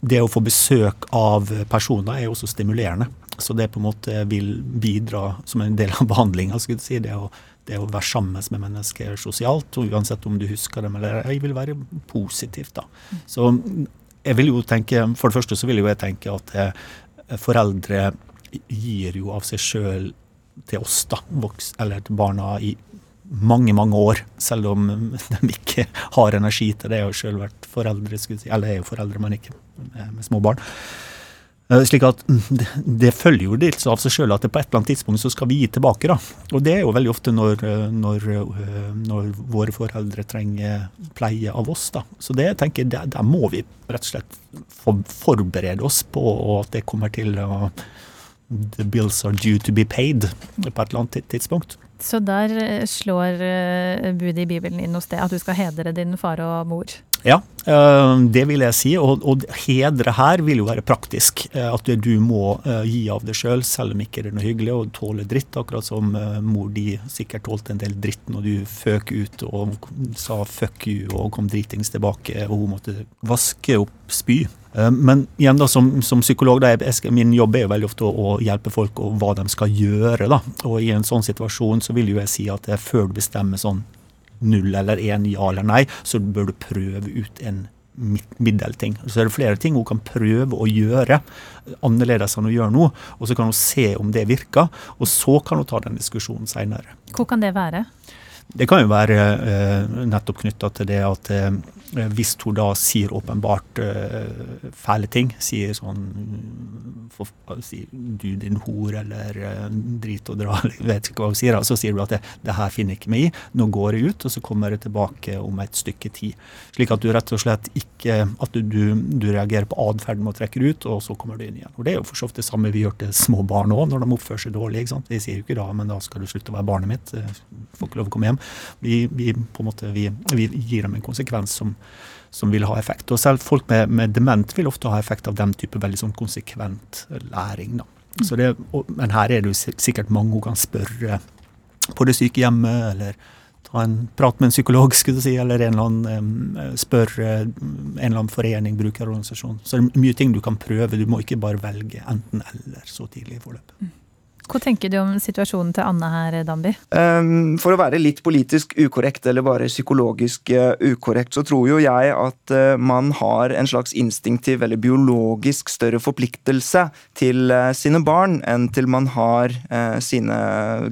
det, å få besøk av personer er jo også stimulerende. Så det på en måte vil bidra som en del av behandlinga. Si. Det, det, å være sammen med mennesker sosialt, og uansett om du husker dem eller ei, vil være positivt. da. Så jeg vil jo tenke, For det første så vil jo jeg tenke at eh, foreldre gir jo av seg sjøl til oss, da, voks, eller til barna, i mange, mange år. Selv om de ikke har energi til det. Jeg har sjøl vært foreldre, si, eller jeg er jo foreldre, men ikke med, med små barn. Eh, slik at det, det følger jo litt av seg sjøl at det på et eller annet tidspunkt så skal vi gi tilbake. da. Og det er jo veldig ofte når, eh, når, eh, når våre foreldre trenger pleie av oss. da. Så det tenker jeg, der må vi rett og slett forberede oss på at det kommer til å the bills are due to be paid på et eller annet tidspunkt. Så der eh, slår eh, budet i Bibelen inn hos det, at du skal hedre din far og mor? Ja, eh, det vil jeg si. Og, og hedre her vil jo være praktisk. At du må gi av deg sjøl, selv, selv om ikke det er noe hyggelig, og tåle dritt. Akkurat som mor di sikkert tålte en del dritt når du føk ut og sa fuck you og kom dritings tilbake, og hun måtte vaske opp spy. Eh, men igjen da, som, som psykolog, da, jeg, min jobb er jo veldig ofte å, å, hjelpe folk og hva de skal gjøre. da. Og i en sånn situasjon så vil jo jeg si at før du bestemmer sånn null eller én, ja eller nei, så bør du prøve ut en middelting. Så er det flere ting hun kan prøve å gjøre annerledes enn hun gjør nå. Og så kan hun se om det virker, og så kan hun ta den diskusjonen seinere. Hvor kan det være? Det kan jo være eh, nettopp knytta til det at eh, hvis hun da sier åpenbart eh, fæle ting, sier sånn for, si, du din hor eller uh, drit og dra, vet ikke hva hun sier, så sier du at det, det her finner jeg ikke meg i, nå går jeg ut, og så kommer jeg tilbake om et stykke tid. Slik at du rett og slett ikke at du, du, reagerer på atferden med å trekke ut, og så kommer du inn igjen. Og Det er jo for så vidt det samme vi gjør til små barn òg, når de oppfører seg dårlig. ikke sant? Vi sier jo ikke da, men da skal du slutte å være barnet mitt, eh, får ikke lov å komme hjem. Vi, vi, på en måte, vi, vi gir dem en konsekvens som som vil ha effekt. Og selv folk med, med, dement vil ofte ha effekt av den type veldig sånn konsekvent læring. Så det, og, men her er det jo sikkert mange hun kan spørre på det sykehjemmet, eller ta en prat med en psykolog, skulle du si, eller en eller annen, spørre en eller annen forening, brukerorganisasjon. Så det er mye ting du kan prøve. Du må ikke bare velge enten-eller så tidlig i forløpet. Hva tenker du om situasjonen til Anne her, Damby? Um, for å være litt politisk ukorrekt, eller bare psykologisk uh, ukorrekt, så tror jo jeg at uh, man har en slags instinktiv eller biologisk større forpliktelse til uh, sine barn enn til man har sine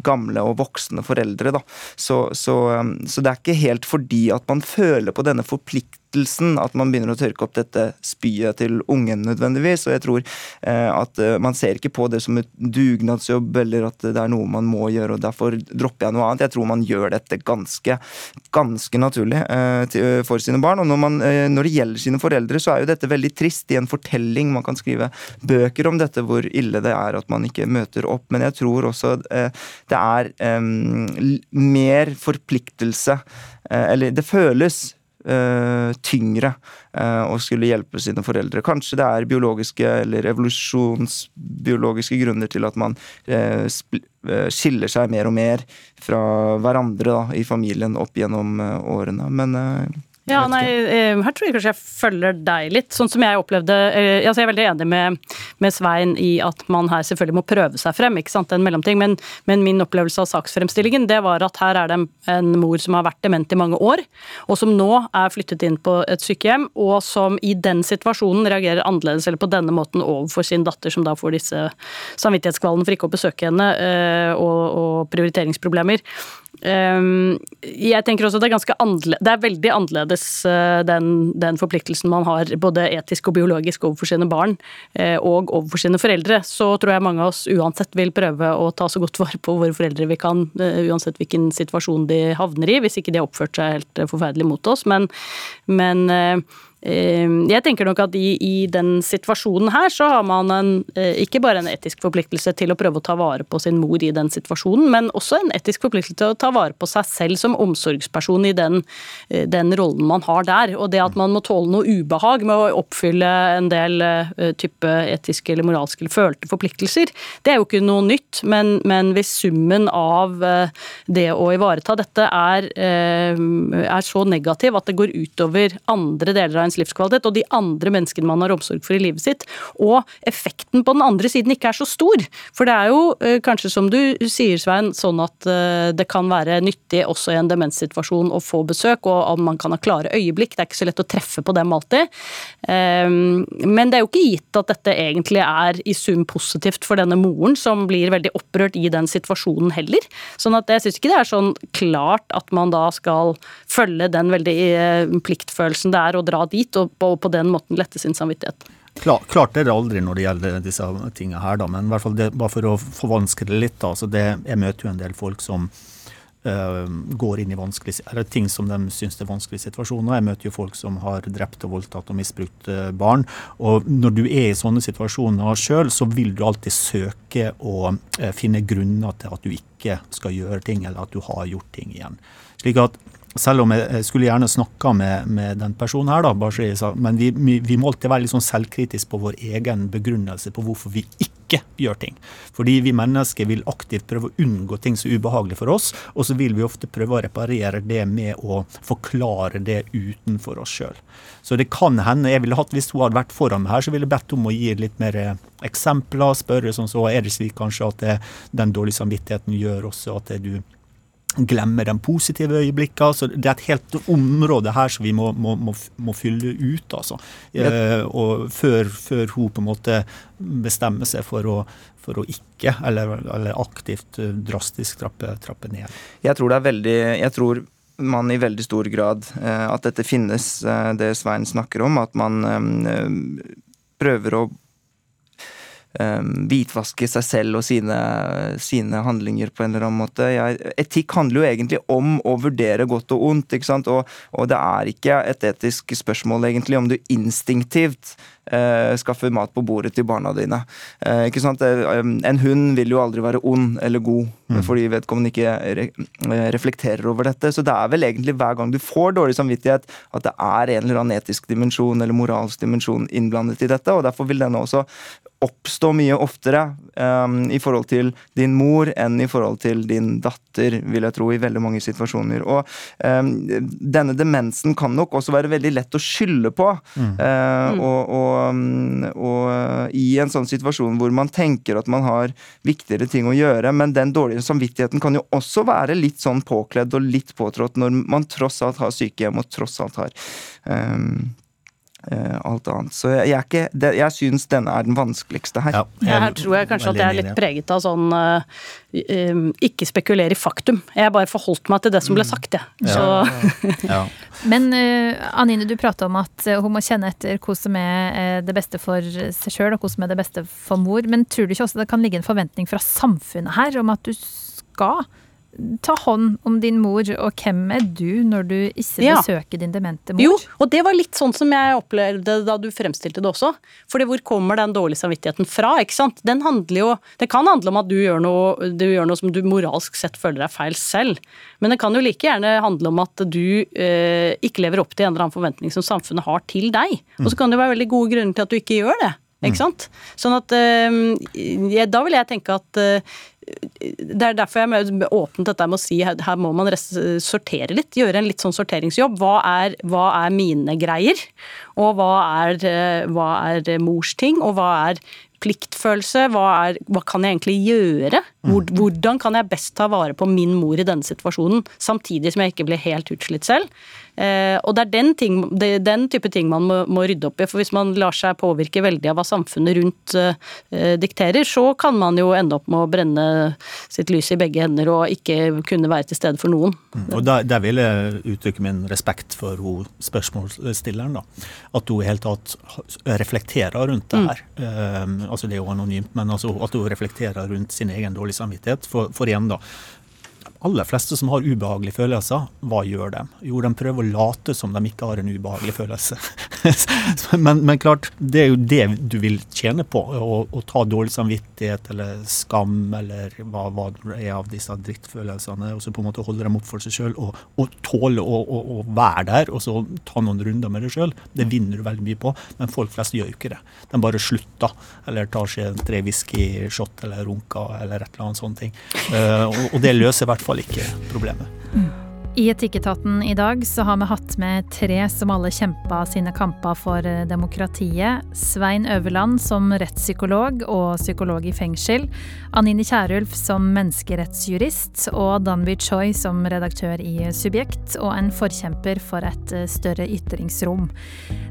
gamle og voksne foreldre. Da. Så, så, um, så det er ikke helt fordi at man føler på denne forpliktelsen forpliktelsen at man begynner å tørke opp dette spyet til ungen nødvendigvis. Og jeg tror eh, at eh, man ser ikke på det som et dugnadsjobb eller at det er noe man må gjøre, og derfor dropper jeg noe annet. Jeg tror man gjør dette ganske, ganske naturlig eh, for sine barn. Og når, man, når, det gjelder sine foreldre, så er jo dette veldig trist i en fortelling. Man kan skrive bøker om dette, hvor ille det er at man ikke møter opp. Men jeg tror også det er mer forpliktelse Eller det føles uh, tyngre uh, å skulle hjelpe sine foreldre. Kanskje det er biologiske eller evolusjonsbiologiske grunner til at man uh, skiller seg mer og mer fra hverandre da, i familien opp gjennom årene. Men ja, nei, eh, her tror jeg kanskje jeg følger deg litt. Sånn som jeg opplevde eh, altså Jeg er veldig enig med, med, Svein i at man her selvfølgelig må prøve seg frem, ikke sant, en mellomting. Men, men, min opplevelse av saksfremstillingen det var at her er det en, en, mor som har vært dement i mange år, og som nå er flyttet inn på et sykehjem, og som i den situasjonen reagerer annerledes eller på denne måten overfor sin datter, som da får disse samvittighetskvalene for ikke å besøke henne, eh, og, og prioriteringsproblemer. Ehm, jeg tenker også det er ganske annerledes, det er veldig annerledes eh, den, den, forpliktelsen man har både etisk og biologisk overfor sine barn eh, og overfor sine foreldre. Så tror jeg mange av oss uansett vil prøve å ta så godt vare på våre foreldre vi kan, eh, uansett hvilken situasjon de havner i, hvis ikke de har oppført seg helt forferdelig mot oss. Men, men jeg tenker nok at i, i, den situasjonen her, så har man en, eh, ikke bare en etisk forpliktelse til å prøve å ta vare på sin mor i den situasjonen, men også en etisk forpliktelse til å ta vare på seg selv som omsorgsperson i den, eh, den rollen man har der. Og det at man må tåle noe ubehag med å oppfylle en del eh, type etiske eller moralske eller følte forpliktelser, det er jo ikke noe nytt. Men, men hvis summen av det å ivareta dette er, er så negativ at det går utover andre deler av en ens livskvalitet og de andre menneskene man har omsorg for i livet sitt, og effekten på den andre siden ikke er så stor. For det er jo eh, kanskje som du sier, Svein, sånn at eh, det kan være nyttig også i en demenssituasjon å få besøk, og om man kan ha klare øyeblikk. Det er ikke så lett å treffe på dem alltid. Ehm, men det er jo ikke gitt at dette egentlig er i sum positivt for denne moren, som blir veldig opprørt i den situasjonen heller. Sånn at jeg syns ikke det er sånn klart at man da skal følge den veldig eh, pliktfølelsen det er å dra dit dit, og på, den måten lette sin samvittighet. Klar, klart er det aldri når det gjelder disse tingene her, da, men i hvert fall det, bare for å forvanske det litt. da, det, Jeg møter jo en del folk som øh, går inn i vanskelig, eller ting som de syns er vanskelige situasjoner. Jeg møter jo folk som har drept og voldtatt og misbrukt uh, barn. og Når du er i sånne situasjoner sjøl, så vil du alltid søke å øh, finne grunner til at du ikke skal gjøre ting, eller at du har gjort ting igjen. Slik at selv om jeg skulle gjerne snakka med, med, den personen her, da, bare, men vi, vi, må alltid være litt sånn selvkritisk på vår egen begrunnelse på hvorfor vi ikke gjør ting. Fordi vi mennesker vil aktivt prøve å unngå ting som er ubehagelig for oss, og så vil vi ofte prøve å reparere det med å forklare det utenfor oss sjøl. Så det kan hende jeg ville hatt, Hvis hun hadde vært foran meg her, så ville jeg bedt om å gi litt mer eh, eksempler. Spørre sånn så er det slik kanskje at det, den dårlige samvittigheten gjør også at du glemme de positive øyeblikkene. Så det er et helt område her som vi må, må, må, må fylle ut. altså. Eh, og før, før, hun på en måte bestemmer seg for å, for å ikke, eller, eller, aktivt eh, drastisk trappe, trappe, ned. Jeg tror det er veldig jeg tror man i veldig stor grad eh, at dette finnes, eh, det Svein snakker om. At man eh, prøver å hvitvaske seg selv og sine, sine, handlinger på en eller annen måte. Jeg, etikk handler jo egentlig om å vurdere godt og ondt, ikke sant? Og, og det er ikke et etisk spørsmål egentlig om du instinktivt uh, skaffer mat på bordet til barna dine. Eh, ikke sant? En hund vil jo aldri være ond eller god mm. fordi vedkommende ikke re reflekterer over dette. Så det er vel egentlig hver gang du får dårlig samvittighet, at det er en eller annen etisk dimensjon eller moralsk dimensjon innblandet i dette. og Derfor vil denne også oppstå mye oftere um, i forhold til din mor enn i forhold til din datter, vil jeg tro, i veldig mange situasjoner. Og um, denne demensen kan nok også være veldig lett å skylde på. Mm. Uh, og, og, um, og, i en sånn situasjon hvor man tenker at man har viktigere ting å gjøre, men den dårlige samvittigheten kan jo også være litt sånn påkledd og litt påtrådt når man tross alt har sykehjem og tross alt har um, alt annet. Så jeg, jeg, ikke, det, jeg syns denne er den vanskeligste her. Ja, jeg, her tror jeg kanskje at jeg er litt preget av sånn uh, um, ikke spekulere i faktum. Jeg bare forholdt meg til det som ble mm. sagt, jeg. Ja. ja. Men Anine, du prata om at hun må kjenne etter hva som er det beste for seg sjøl, og hva som er det beste for mor. Men tror du ikke også det kan ligge en forventning fra samfunnet her om at du skal ta hånd om din mor, og hvem er du når du ikke ja. besøker din demente mor? Jo, og det var litt sånn som jeg opplevde da du fremstilte det også. Fordi hvor kommer den dårlige samvittigheten fra? ikke sant? Den handler jo Det kan handle om at du gjør noe, du gjør noe som du moralsk sett føler er feil selv. Men det kan jo like gjerne handle om at du eh, ikke lever opp til en eller annen forventning som samfunnet har til deg. Og så kan det være veldig gode grunner til at du ikke gjør det. Ikke sant? Sånn at eh, Da vil jeg tenke at eh, det er derfor jeg er åpent dette med å si her, her må man sortere litt. Gjøre en litt sånn sorteringsjobb. Hva er, hva er mine greier? Og hva er, eh, hva er mors ting? Og hva er pliktfølelse? Hva, er, hva kan jeg egentlig gjøre? Mm. hvordan kan jeg best ta vare på min mor i denne situasjonen, samtidig som jeg ikke blir helt utslitt selv? Eh, og det er den, ting, den type ting man må, må, rydde opp i. For hvis man lar seg påvirke veldig av hva samfunnet rundt eh, dikterer, så kan man jo ende opp med å brenne sitt lys i begge hender og ikke kunne være til stede for noen. Mm. Og der, der, vil jeg uttrykke min respekt for hun spørsmålsstilleren. da. At hun i hele tatt reflekterer rundt det mm. her. Mm. Um, altså Det er jo anonymt, men altså at hun reflekterer rundt sin egen dårlige samvittighet. For, for igjen, da aller fleste som har ubehagelige følelser, hva gjør de? Jo, de prøver å late som de ikke har en ubehagelig følelse. men, men, klart, det er jo det du vil tjene på. Å, å ta dårlig samvittighet eller skam eller hva, hva det er av disse drittfølelsene. Og så på en måte holde dem opp for seg sjøl og, og, tåle å, å, å, være der og så ta noen runder med det sjøl. Det vinner du veldig mye på. Men folk flest gjør jo ikke det. De bare slutter. Eller tar seg tre whisky-shot eller runker eller et eller annet sånt. Ting. Uh, og, og det løser i hvert fall fall ikke problemet. Mm. I Etikketaten i dag så har vi hatt med tre som alle kjempa sine kamper for eh, demokratiet. Svein Øverland som rettspsykolog og psykolog i fengsel. Anine Kierulf som menneskerettsjurist. Og Danby Choi som redaktør i Subjekt og en forkjemper for et eh, større ytringsrom.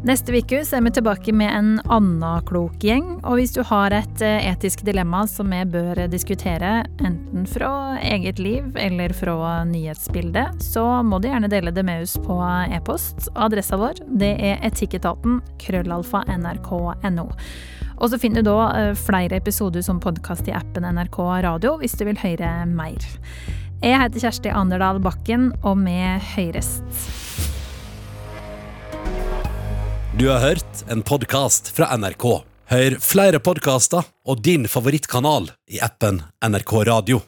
Neste uke er vi tilbake med en annen klok gjeng. Og hvis du har et eh, etisk dilemma som vi bør diskutere, enten fra eget liv eller fra nyhetsbildet, så må du gjerne dele det med oss på e-post. Adressa vår det er etikketaten krøllalfa nrk.no. Og så finner du da eh, flere episoder som podkast i appen NRK Radio hvis du vil høre mer. Jeg heter Kjersti Anderdal Bakken, og vi høyrest. Du har hørt en podkast fra NRK. Hør flere podkaster og din favorittkanal i appen NRK Radio.